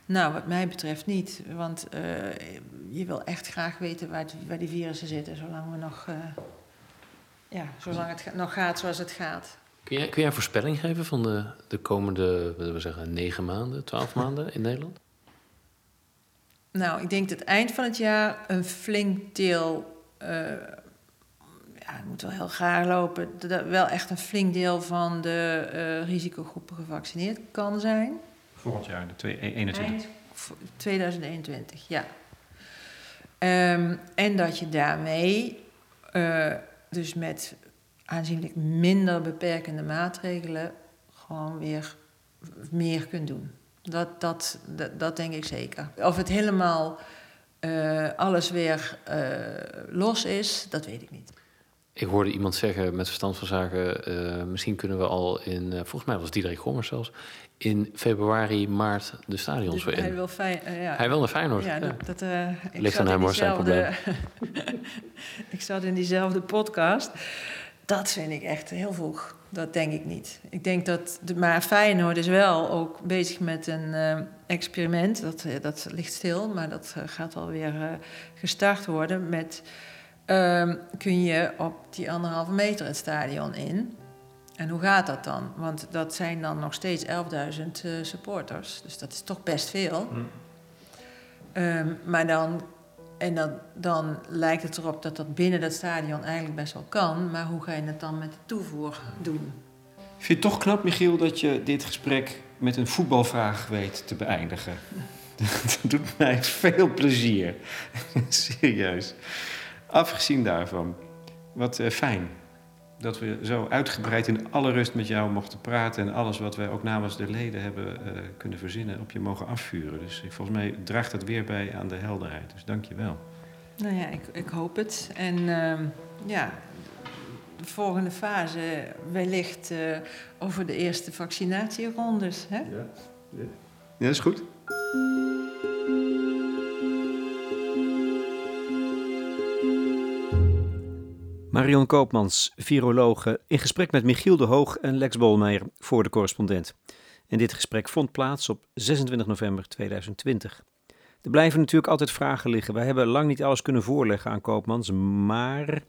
Nou, wat mij betreft niet. Want eh, je wil echt graag weten waar, het- waar die virussen zitten, zolang we nog. eh, ja, zolang het nog gaat zoals het gaat. Kun jij, kun jij een voorspelling geven van de, de komende, willen we zeggen, negen maanden, twaalf maanden in Nederland? Nou, ik denk dat eind van het jaar een flink deel. eh, ja, het moet wel heel gaar lopen. Dat wel echt een flink deel van de eh, risicogroepen gevaccineerd kan zijn. Volgend jaar, de twee- 21. Eind v- 2021, ja. Ehm, en dat je daarmee, eh, dus met aanzienlijk minder beperkende maatregelen, gewoon weer meer kunt doen. Dat, dat, dat, dat denk ik zeker. Of het helemaal eh, alles weer eh, los is, dat weet ik niet. Ik hoorde iemand zeggen met verstand van zaken, eh, misschien kunnen we al in, volgens mij was het Diederik Gommers zelfs, in februari, maart de stadions Dus weer in. hij wil fijn, ja. Hij wil naar Feyenoord. Ja, ja. dat, Ligt aan hem, hoor, zijn diezelfde- ik zat in diezelfde podcast. Dat vind ik echt heel vroeg. Dat denk ik niet. Ik denk dat... De, maar Feyenoord is wel ook bezig met een eh, experiment. Dat, eh, dat ligt stil, maar dat eh, gaat wel weer eh, gestart worden. Met, ehm, kun je op die anderhalve meter het stadion in... En hoe gaat dat dan? Want dat zijn dan nog steeds 11.000 eh, supporters. Dus dat is toch best veel. Hm. Ehm, maar dan en dan, lijkt het erop dat dat binnen dat stadion eigenlijk best wel kan. Maar hoe ga je het dan met de toevoer doen? Ik vind het toch knap, Michiel, dat je dit gesprek met een voetbalvraag weet te beëindigen. Dat doet mij veel plezier. Serieus. Afgezien daarvan, wat eh, fijn dat we zo uitgebreid in alle rust met jou mochten praten en alles wat wij ook namens de leden hebben uh, kunnen verzinnen op je mogen afvuren. Dus volgens mij draagt dat weer bij aan de helderheid. Dus dank je wel. Nou ja, ik, ik hoop het. En uh, ja, de volgende fase wellicht uh, over de eerste vaccinatierondes. Hè? Ja. ja, dat is goed. Marion Koopmans, virologe, in gesprek met Michiel de Hoog en Lex Bolmeijer voor de correspondent. En dit gesprek vond plaats op 26 november 2020. Er blijven natuurlijk altijd vragen liggen. Wij hebben lang niet alles kunnen voorleggen aan Koopmans, maar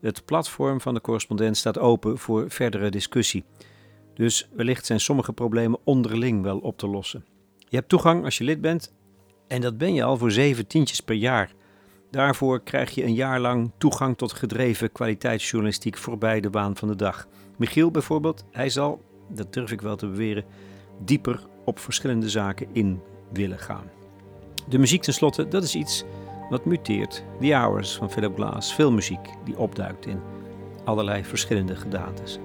het platform van de correspondent staat open voor verdere discussie. Dus wellicht zijn sommige problemen onderling wel op te lossen. Je hebt toegang als je lid bent en dat ben je al voor zeven tientjes per jaar. Daarvoor krijg je een jaar lang toegang tot gedreven kwaliteitsjournalistiek voorbij de baan van de dag. Michiel bijvoorbeeld, hij zal, dat durf ik wel te beweren, dieper op verschillende zaken in willen gaan. De muziek tenslotte, dat is iets wat muteert. The Hours van Philip Glass, veel muziek die opduikt in allerlei verschillende gedaantes.